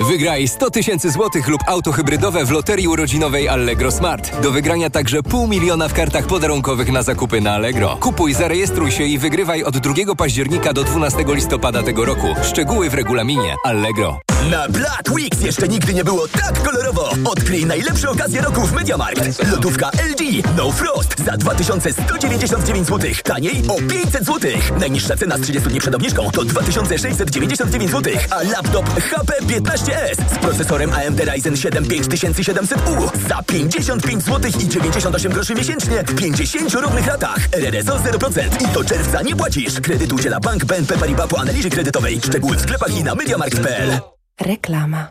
Wygraj 100 tysięcy złotych lub auto hybrydowe w loterii urodzinowej Allegro Smart. Do wygrania także pół miliona w kartach podarunkowych na zakupy na Allegro. Kupuj, zarejestruj się i wygrywaj od 2 października do 12 listopada tego roku. Szczegóły w regulaminie Allegro. Na Black Weeks jeszcze nigdy nie było tak kolorowo. Odkryj najlepsze okazje roku w Mediamarkt. Lodówka LG No Frost za 2199 zł. Taniej o 500 zł. Najniższa cena z 30 dni przed obniżką to 2699 zł. A laptop HP 15S z procesorem AMD Ryzen 7 5700U za 55 zł i 98 groszy miesięcznie w 50 równych latach. RRSO 0% i do czerwca nie płacisz. Kredyt udziela Bank BNP Paribas po analizie kredytowej. Szczegóły w sklepach i na mediamarkt.pl. Reklama.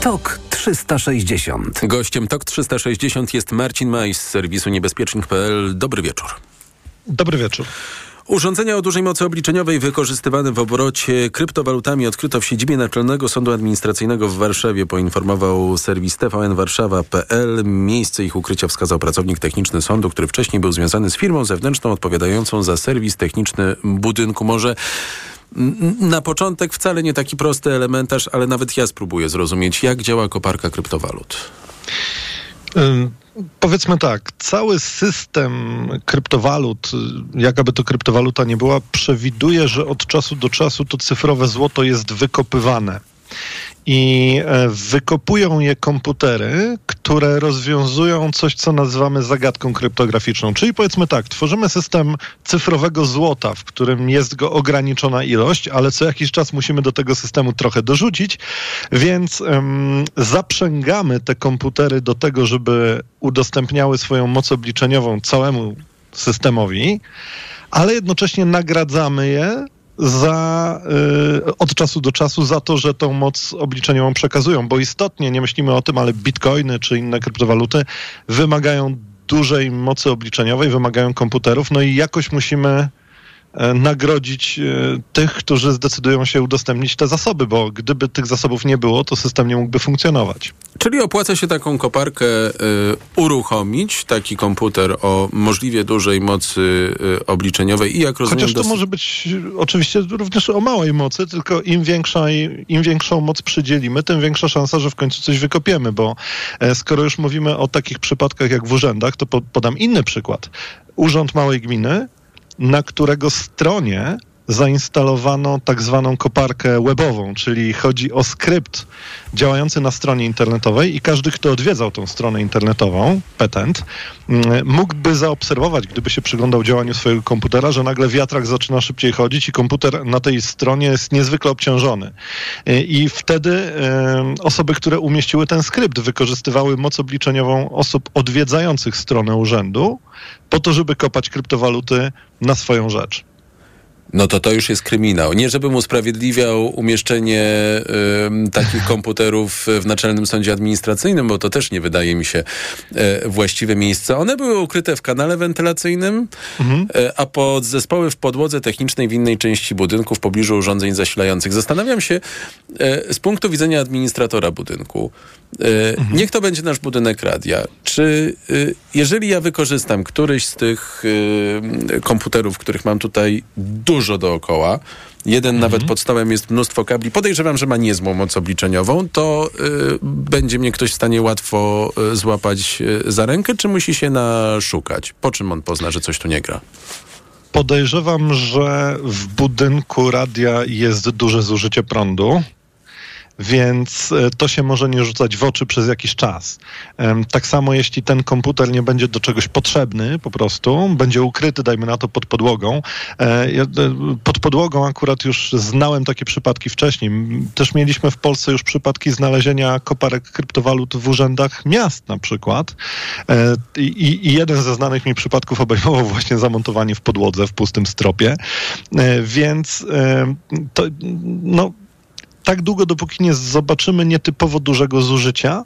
TOK 360. Gościem TOK 360 jest Marcin Majs z serwisu niebezpiecznik.pl. Dobry wieczór. Dobry wieczór. Urządzenia o dużej mocy obliczeniowej wykorzystywane w obrocie kryptowalutami odkryto w siedzibie Naczelnego Sądu Administracyjnego w Warszawie, poinformował serwis tvnwarszawa.pl. Miejsce ich ukrycia wskazał pracownik techniczny sądu, który wcześniej był związany z firmą zewnętrzną odpowiadającą za serwis techniczny budynku. Może na początek wcale nie taki prosty elementarz, ale nawet ja spróbuję zrozumieć, jak działa koparka kryptowalut. Powiedzmy tak, cały system kryptowalut, jakaby to kryptowaluta nie była, przewiduje, że od czasu do czasu to cyfrowe złoto jest wykopywane i e, wykopują je komputery, które rozwiązują coś, co nazywamy zagadką kryptograficzną. Czyli powiedzmy tak, tworzymy system cyfrowego złota, w którym jest go ograniczona ilość, ale co jakiś czas musimy do tego systemu trochę dorzucić, więc um, zaprzęgamy te komputery do tego, żeby udostępniały swoją moc obliczeniową całemu systemowi, ale jednocześnie nagradzamy je za, y, od czasu do czasu za to, że tą moc obliczeniową przekazują, bo istotnie nie myślimy o tym, ale bitcoiny czy inne kryptowaluty wymagają dużej mocy obliczeniowej, wymagają komputerów, no i jakoś musimy nagrodzić e, tych, którzy zdecydują się udostępnić te zasoby, bo gdyby tych zasobów nie było, to system nie mógłby funkcjonować. Czyli opłaca się taką koparkę y, uruchomić, taki komputer o możliwie dużej mocy y, obliczeniowej i jak rozumiem... Chociaż to dos- może być oczywiście również o małej mocy, tylko im, większa, im większą moc przydzielimy, tym większa szansa, że w końcu coś wykopiemy, bo e, skoro już mówimy o takich przypadkach jak w urzędach, to po, podam inny przykład. Urząd Małej Gminy na którego stronie zainstalowano tak zwaną koparkę webową, czyli chodzi o skrypt działający na stronie internetowej i każdy, kto odwiedzał tą stronę internetową, petent, mm, mógłby zaobserwować, gdyby się przyglądał działaniu swojego komputera, że nagle wiatrak zaczyna szybciej chodzić i komputer na tej stronie jest niezwykle obciążony. I wtedy osoby, które umieściły ten skrypt, wykorzystywały moc obliczeniową osób odwiedzających stronę urzędu po to, żeby kopać kryptowaluty na swoją rzecz. No to to już jest kryminał. Nie żebym usprawiedliwiał umieszczenie y, takich komputerów w Naczelnym Sądzie Administracyjnym, bo to też nie wydaje mi się y, właściwe miejsce. One były ukryte w kanale wentylacyjnym, mhm. y, a pod zespoły w podłodze technicznej w innej części budynku w pobliżu urządzeń zasilających. Zastanawiam się z punktu widzenia administratora budynku, mhm. niech to będzie nasz budynek radia. Czy jeżeli ja wykorzystam któryś z tych komputerów, których mam tutaj dużo dużo dookoła. Jeden mhm. nawet pod stołem jest mnóstwo kabli. Podejrzewam, że ma niezłą moc obliczeniową. To y, będzie mnie ktoś w stanie łatwo y, złapać y, za rękę, czy musi się naszukać? Po czym on pozna, że coś tu nie gra? Podejrzewam, że w budynku radia jest duże zużycie prądu więc e, to się może nie rzucać w oczy przez jakiś czas. Tak samo jeśli ten komputer nie będzie do czegoś potrzebny po prostu, będzie ukryty, dajmy na to, pod podłogą. E, e, pod podłogą akurat już znałem takie przypadki wcześniej. Też mieliśmy w Polsce już przypadki znalezienia koparek kryptowalut w urzędach miast na przykład. I, jeden ze znanych mi przypadków obejmował właśnie zamontowanie w podłodze, w pustym stropie. Więc to, no, tak długo, dopóki nie zobaczymy nietypowo dużego zużycia,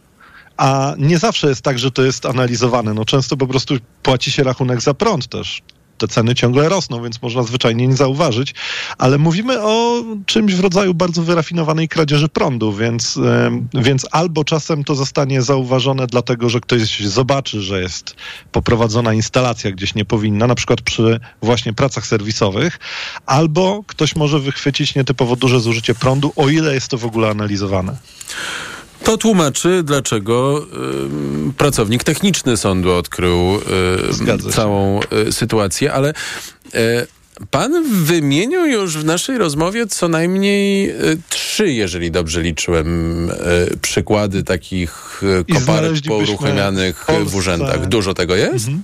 a nie zawsze jest tak, że to jest analizowane. No często po prostu płaci się rachunek za prąd też te ceny ciągle rosną, więc można zwyczajnie nie zauważyć, ale mówimy o czymś w rodzaju bardzo wyrafinowanej kradzieży prądu, więc, więc albo czasem to zostanie zauważone dlatego, że ktoś zobaczy, że jest poprowadzona instalacja gdzieś nie powinna, na przykład przy właśnie pracach serwisowych, albo ktoś może wychwycić nietypowo duże zużycie prądu, o ile jest to w ogóle analizowane. To tłumaczy, dlaczego y, pracownik techniczny sądu odkrył y, całą y, sytuację, ale Pan wymienił już w naszej rozmowie co najmniej trzy, jeżeli dobrze liczyłem, przykłady takich koparek pouruchamianych w, w urzędach. Dużo tego jest? Mhm.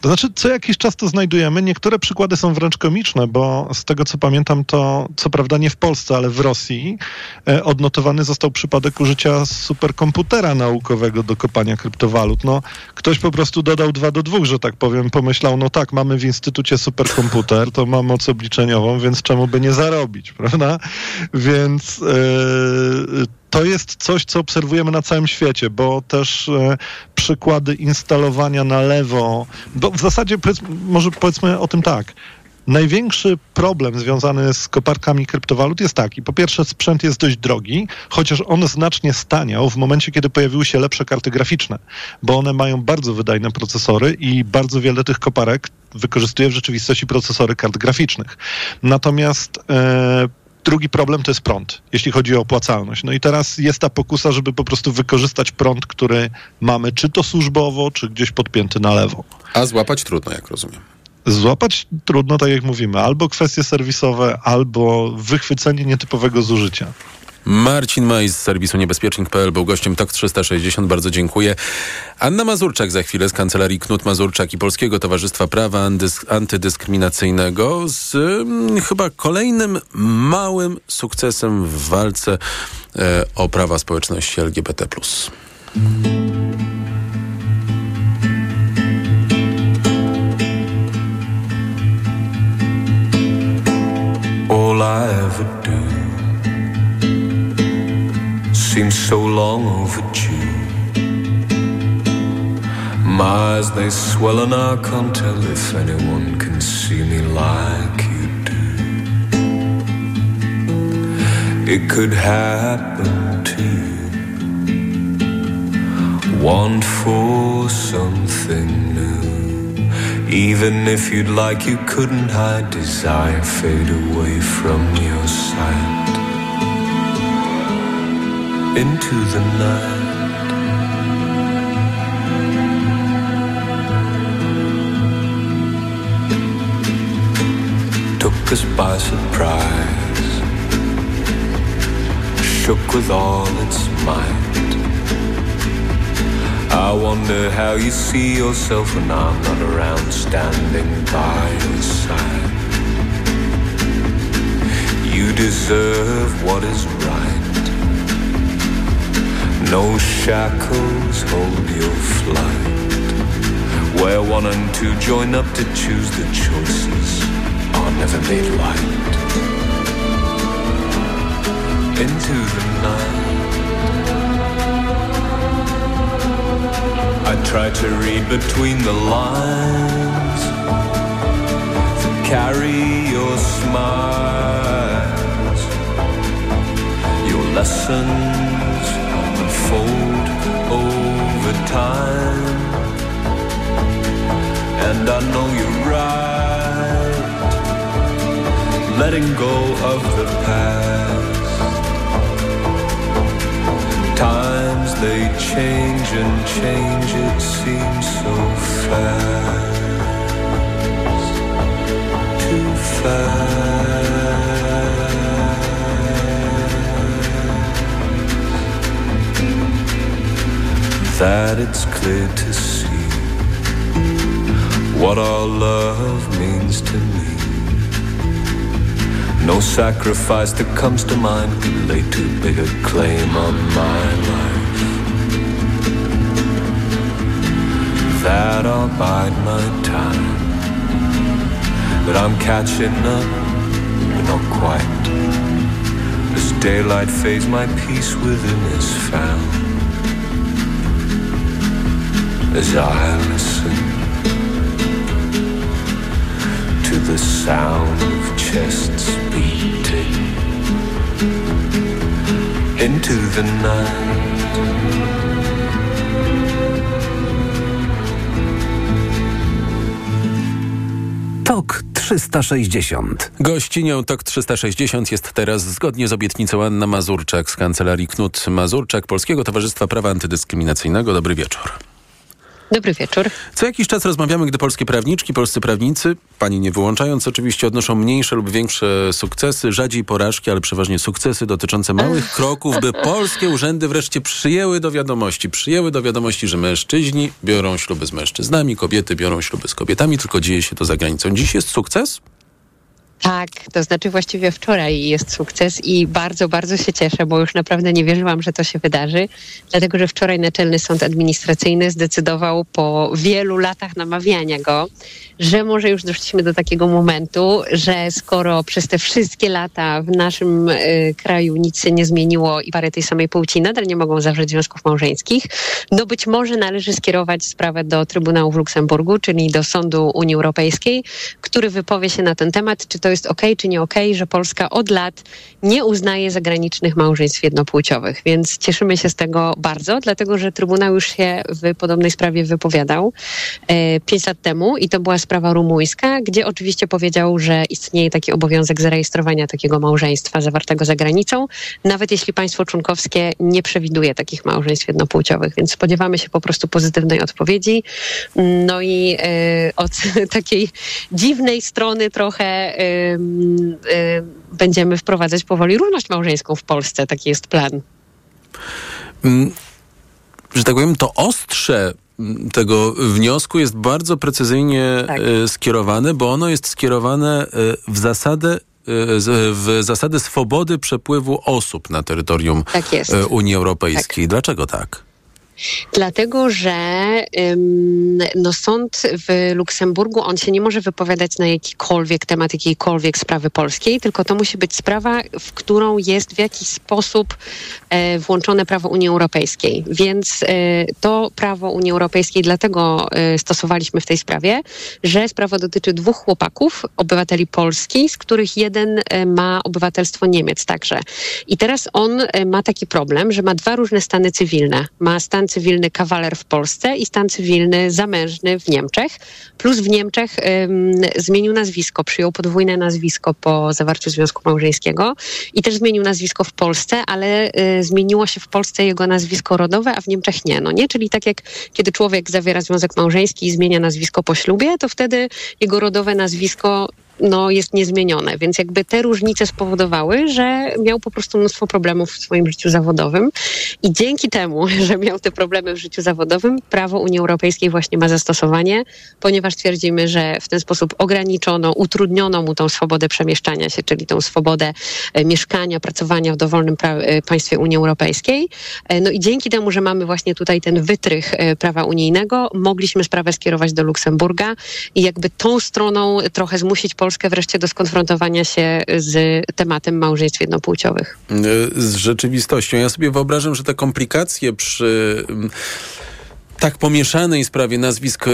To znaczy, co jakiś czas to znajdujemy. Niektóre przykłady są wręcz komiczne, bo z tego co pamiętam, to co prawda nie w Polsce, ale w Rosji e, odnotowany został przypadek użycia superkomputera naukowego do kopania kryptowalut. No, ktoś po prostu dodał dwa do dwóch, że tak powiem, pomyślał, no tak, mamy w instytucie superkomputer, to ma moc obliczeniową, więc czemu by nie zarobić, prawda? Więc e, to jest coś, co obserwujemy na całym świecie, bo też e, przykłady instalowania na lewo, bo w zasadzie powiedz, może powiedzmy o tym tak. Największy problem związany z koparkami kryptowalut jest taki. Po pierwsze, sprzęt jest dość drogi, chociaż on znacznie staniał w momencie, kiedy pojawiły się lepsze karty graficzne, bo one mają bardzo wydajne procesory i bardzo wiele tych koparek wykorzystuje w rzeczywistości procesory kart graficznych. Natomiast e, Drugi problem to jest prąd, jeśli chodzi o opłacalność. No i teraz jest ta pokusa, żeby po prostu wykorzystać prąd, który mamy, czy to służbowo, czy gdzieś podpięty na lewo. A złapać trudno, jak rozumiem. Złapać trudno, tak jak mówimy, albo kwestie serwisowe, albo wychwycenie nietypowego zużycia. Marcin Maj z serwisu niebezpiecznik.pl był gościem TOK 360. Bardzo dziękuję. Anna Mazurczak za chwilę z kancelarii Knut Mazurczak i Polskiego Towarzystwa Prawa Antydyskryminacyjnego z hmm, chyba kolejnym małym sukcesem w walce e, o prawa społeczności LGBT. All I ever seems so long overdue. My eyes, they swell and I can't tell if anyone can see me like you do. It could happen to you. Want for something new. Even if you'd like, you couldn't hide desire fade away from your sight into the night. Took us by surprise, shook with all its might. I wonder how you see yourself when I'm not around, standing by your side. You deserve what is. No shackles hold your flight. Where one and two join up to choose the choices are never made light. Into the night. I try to read between the lines that carry your smiles, your lessons unfold over time. And I know you're right, letting go of the past. Times they change and change, it seems so fast, too fast. That it's clear to see what our love means to me. No sacrifice that comes to mind could lay too big a claim on my life. That I'll bide my time, that I'm catching up, but not quite. As daylight fades, my peace within is found Tok 360. Gościnią TOK 360 jest teraz zgodnie z obietnicą Anna Mazurczak z kancelarii Knut Mazurczak Polskiego Towarzystwa Prawa Antydyskryminacyjnego. Dobry wieczór. Dobry wieczór. Co jakiś czas rozmawiamy, gdy polskie prawniczki, polscy prawnicy, pani nie wyłączając oczywiście, odnoszą mniejsze lub większe sukcesy, rzadziej porażki, ale przeważnie sukcesy dotyczące małych kroków, by polskie urzędy wreszcie przyjęły do wiadomości, przyjęły do wiadomości, że mężczyźni biorą śluby z mężczyznami, kobiety biorą śluby z kobietami, tylko dzieje się to za granicą. Dziś jest sukces? Tak, to znaczy właściwie wczoraj jest sukces i bardzo, bardzo się cieszę, bo już naprawdę nie wierzyłam, że to się wydarzy, dlatego że wczoraj Naczelny Sąd Administracyjny zdecydował po wielu latach namawiania go, że może już doszliśmy do takiego momentu, że skoro przez te wszystkie lata w naszym y, kraju nic się nie zmieniło i parę tej samej płci nadal nie mogą zawrzeć związków małżeńskich, no być może należy skierować sprawę do Trybunału w Luksemburgu, czyli do Sądu Unii Europejskiej, który wypowie się na ten temat, czy to jest ok, czy nie ok, że Polska od lat nie uznaje zagranicznych małżeństw jednopłciowych. Więc cieszymy się z tego bardzo, dlatego że Trybunał już się w podobnej sprawie wypowiadał e, pięć lat temu i to była sprawa rumuńska, gdzie oczywiście powiedział, że istnieje taki obowiązek zarejestrowania takiego małżeństwa zawartego za granicą, nawet jeśli państwo członkowskie nie przewiduje takich małżeństw jednopłciowych. Więc spodziewamy się po prostu pozytywnej odpowiedzi. No i e, od takiej dziwnej strony trochę e, będziemy wprowadzać powoli równość małżeńską w Polsce. Taki jest plan. Mm, że tak powiem, to ostrze tego wniosku jest bardzo precyzyjnie tak. skierowane, bo ono jest skierowane w zasadę w zasady swobody przepływu osób na terytorium tak Unii Europejskiej. Tak. Dlaczego tak? Dlatego, że no, sąd w Luksemburgu, on się nie może wypowiadać na jakikolwiek temat jakiejkolwiek sprawy polskiej, tylko to musi być sprawa, w którą jest w jakiś sposób e, włączone prawo Unii Europejskiej. Więc e, to prawo Unii Europejskiej dlatego e, stosowaliśmy w tej sprawie, że sprawa dotyczy dwóch chłopaków, obywateli Polski, z których jeden ma obywatelstwo Niemiec także. I teraz on ma taki problem, że ma dwa różne stany cywilne. Ma stan cywilny kawaler w Polsce i stan cywilny zamężny w Niemczech. Plus w Niemczech ym, zmienił nazwisko, przyjął podwójne nazwisko po zawarciu związku małżeńskiego i też zmienił nazwisko w Polsce, ale y, zmieniło się w Polsce jego nazwisko rodowe, a w Niemczech nie. No nie? Czyli tak jak kiedy człowiek zawiera związek małżeński i zmienia nazwisko po ślubie, to wtedy jego rodowe nazwisko no, jest niezmienione. Więc jakby te różnice spowodowały, że miał po prostu mnóstwo problemów w swoim życiu zawodowym. I dzięki temu, że miał te problemy w życiu zawodowym, prawo Unii Europejskiej właśnie ma zastosowanie, ponieważ twierdzimy, że w ten sposób ograniczono, utrudniono mu tą swobodę przemieszczania się, czyli tą swobodę e, mieszkania, pracowania w dowolnym e, państwie Unii Europejskiej. E, no i dzięki temu, że mamy właśnie tutaj ten wytrych prawa unijnego, mogliśmy sprawę skierować do Luksemburga i jakby tą stroną trochę zmusić Polskę Polskę wreszcie do skonfrontowania się z tematem małżeństw jednopłciowych. Z rzeczywistością. Ja sobie wyobrażam, że te komplikacje przy mm, tak pomieszanej sprawie nazwisk e,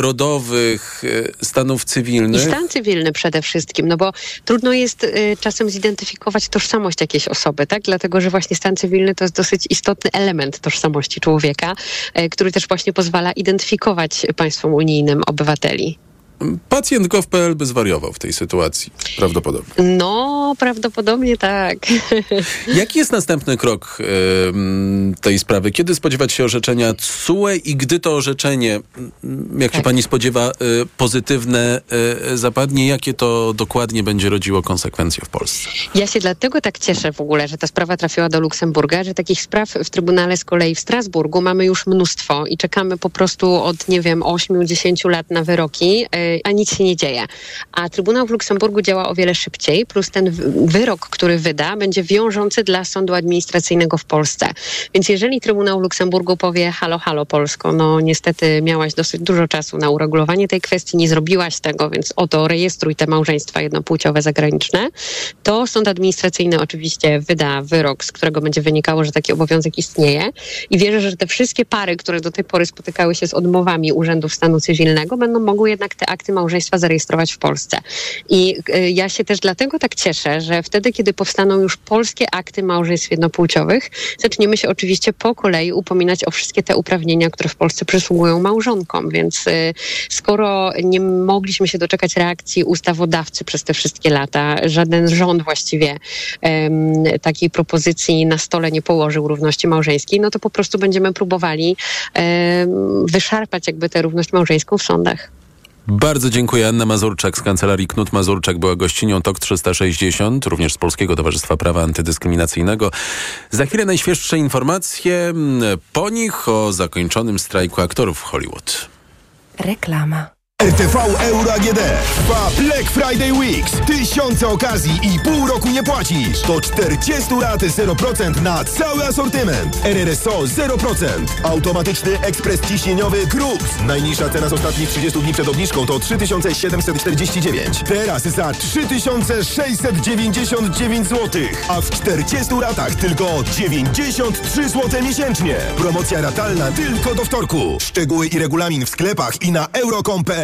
rodowych, e, stanów cywilnych. I stan cywilny przede wszystkim, no bo trudno jest czasem zidentyfikować tożsamość jakiejś osoby, tak? Dlatego, że właśnie stan cywilny to jest dosyć istotny element tożsamości człowieka, który też właśnie pozwala identyfikować państwom unijnym obywateli. Pacjent gov.pl by zwariował w tej sytuacji, prawdopodobnie. No, prawdopodobnie tak. Jaki jest następny krok y, tej sprawy? Kiedy spodziewać się orzeczenia CUE i gdy to orzeczenie, jak tak. się pani spodziewa, y, pozytywne y, zapadnie, jakie to dokładnie będzie rodziło konsekwencje w Polsce? Ja się dlatego tak cieszę w ogóle, że ta sprawa trafiła do Luksemburga, że takich spraw w Trybunale z kolei w Strasburgu mamy już mnóstwo i czekamy po prostu od, nie wiem, 8-10 lat na wyroki a nic się nie dzieje. A Trybunał w Luksemburgu działa o wiele szybciej, plus ten wyrok, który wyda, będzie wiążący dla sądu administracyjnego w Polsce. Więc jeżeli Trybunał w Luksemburgu powie halo, halo Polsko, no niestety miałaś dosyć dużo czasu na uregulowanie tej kwestii, nie zrobiłaś tego, więc oto rejestruj te małżeństwa jednopłciowe zagraniczne, to sąd administracyjny oczywiście wyda wyrok, z którego będzie wynikało, że taki obowiązek istnieje i wierzę, że te wszystkie pary, które do tej pory spotykały się z odmowami urzędów stanu cywilnego, będą mogły jednak te akty małżeństwa zarejestrować w Polsce. I y, ja się też dlatego tak cieszę, że wtedy, kiedy powstaną już polskie akty małżeństw jednopłciowych, zaczniemy się oczywiście po kolei upominać o wszystkie te uprawnienia, które w Polsce przysługują małżonkom. Więc y, skoro nie mogliśmy się doczekać reakcji ustawodawcy przez te wszystkie lata, żaden rząd właściwie um, takiej propozycji na stole nie położył równości małżeńskiej, no to po prostu będziemy próbowali um, wyszarpać jakby tę równość małżeńską w sądach. Bardzo dziękuję. Anna Mazurczak z Kancelarii Knut Mazurczak była gościnią TOK 360, również z Polskiego Towarzystwa Prawa Antydyskryminacyjnego. Za chwilę najświeższe informacje po nich o zakończonym strajku aktorów w Hollywood. Reklama. RTV Euro AGD. Trwa Black Friday Weeks. Tysiące okazji i pół roku nie płacisz. Do 40 lat 0% na cały asortyment. RRSO 0%. Automatyczny ekspres ciśnieniowy Krux. Najniższa cena z ostatnich 30 dni przed obniżką to 3749. Teraz za 3699 zł. A w 40 latach tylko 93 zł miesięcznie. Promocja ratalna tylko do wtorku. Szczegóły i regulamin w sklepach i na euro.com.pl.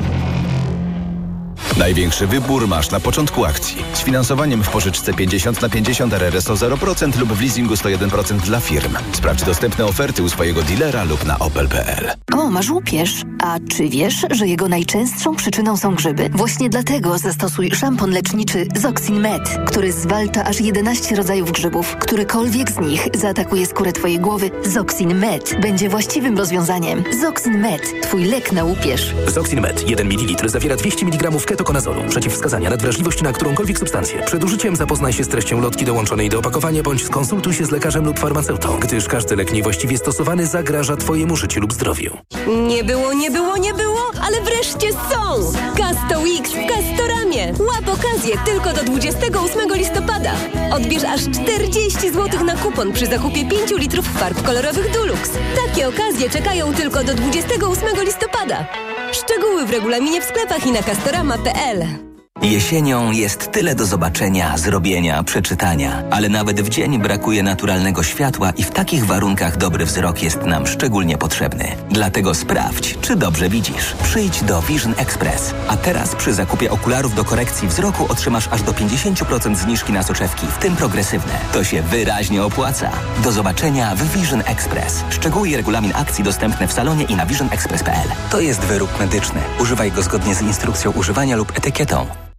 Największy wybór masz na początku akcji. Z finansowaniem w pożyczce 50 na 50 RRSO 0% lub w leasingu 101% dla firm. Sprawdź dostępne oferty u swojego dealera lub na opel.pl. O, masz łupież. A czy wiesz, że jego najczęstszą przyczyną są grzyby? Właśnie dlatego zastosuj szampon leczniczy Zoxin Med, który zwalcza aż 11 rodzajów grzybów. Którykolwiek z nich zaatakuje skórę twojej głowy, Zoxin Med będzie właściwym rozwiązaniem. Zoxin Med, twój lek na łupież. Zoxin Med 1 ml zawiera 200 mg ketokonazolu. Przeciwwskazania nadwrażliwości na którąkolwiek substancję. Przed użyciem zapoznaj się z treścią lotki dołączonej do opakowania bądź skonsultuj się z lekarzem lub farmaceutą, gdyż każdy lek niewłaściwie stosowany zagraża twojemu życiu lub zdrowiu. Nie było, nie było, nie było, ale wreszcie są! Casto Weeks w Castoramie. Łap okazję tylko do 28 listopada. Odbierz aż 40 zł na kupon przy zakupie 5 litrów farb kolorowych Dulux. Takie okazje czekają tylko do 28 listopada. Szczegóły w regulaminie w sklepach i na castorama.pl. Jesienią jest tyle do zobaczenia, zrobienia, przeczytania, ale nawet w dzień brakuje naturalnego światła i w takich warunkach dobry wzrok jest nam szczególnie potrzebny. Dlatego sprawdź, czy dobrze widzisz. Przyjdź do Vision Express. A teraz przy zakupie okularów do korekcji wzroku otrzymasz aż do 50% zniżki na soczewki, w tym progresywne. To się wyraźnie opłaca. Do zobaczenia w Vision Express. Szczegóły i regulamin akcji dostępne w salonie i na visionexpress.pl. To jest wyrób medyczny. Używaj go zgodnie z instrukcją używania lub etykietą.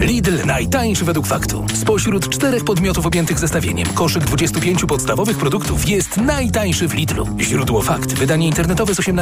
Lidl najtańszy według faktu. Spośród czterech podmiotów objętych zestawieniem, koszyk 25 podstawowych produktów jest najtańszy w Lidlu. Źródło fakt. Wydanie internetowe z 18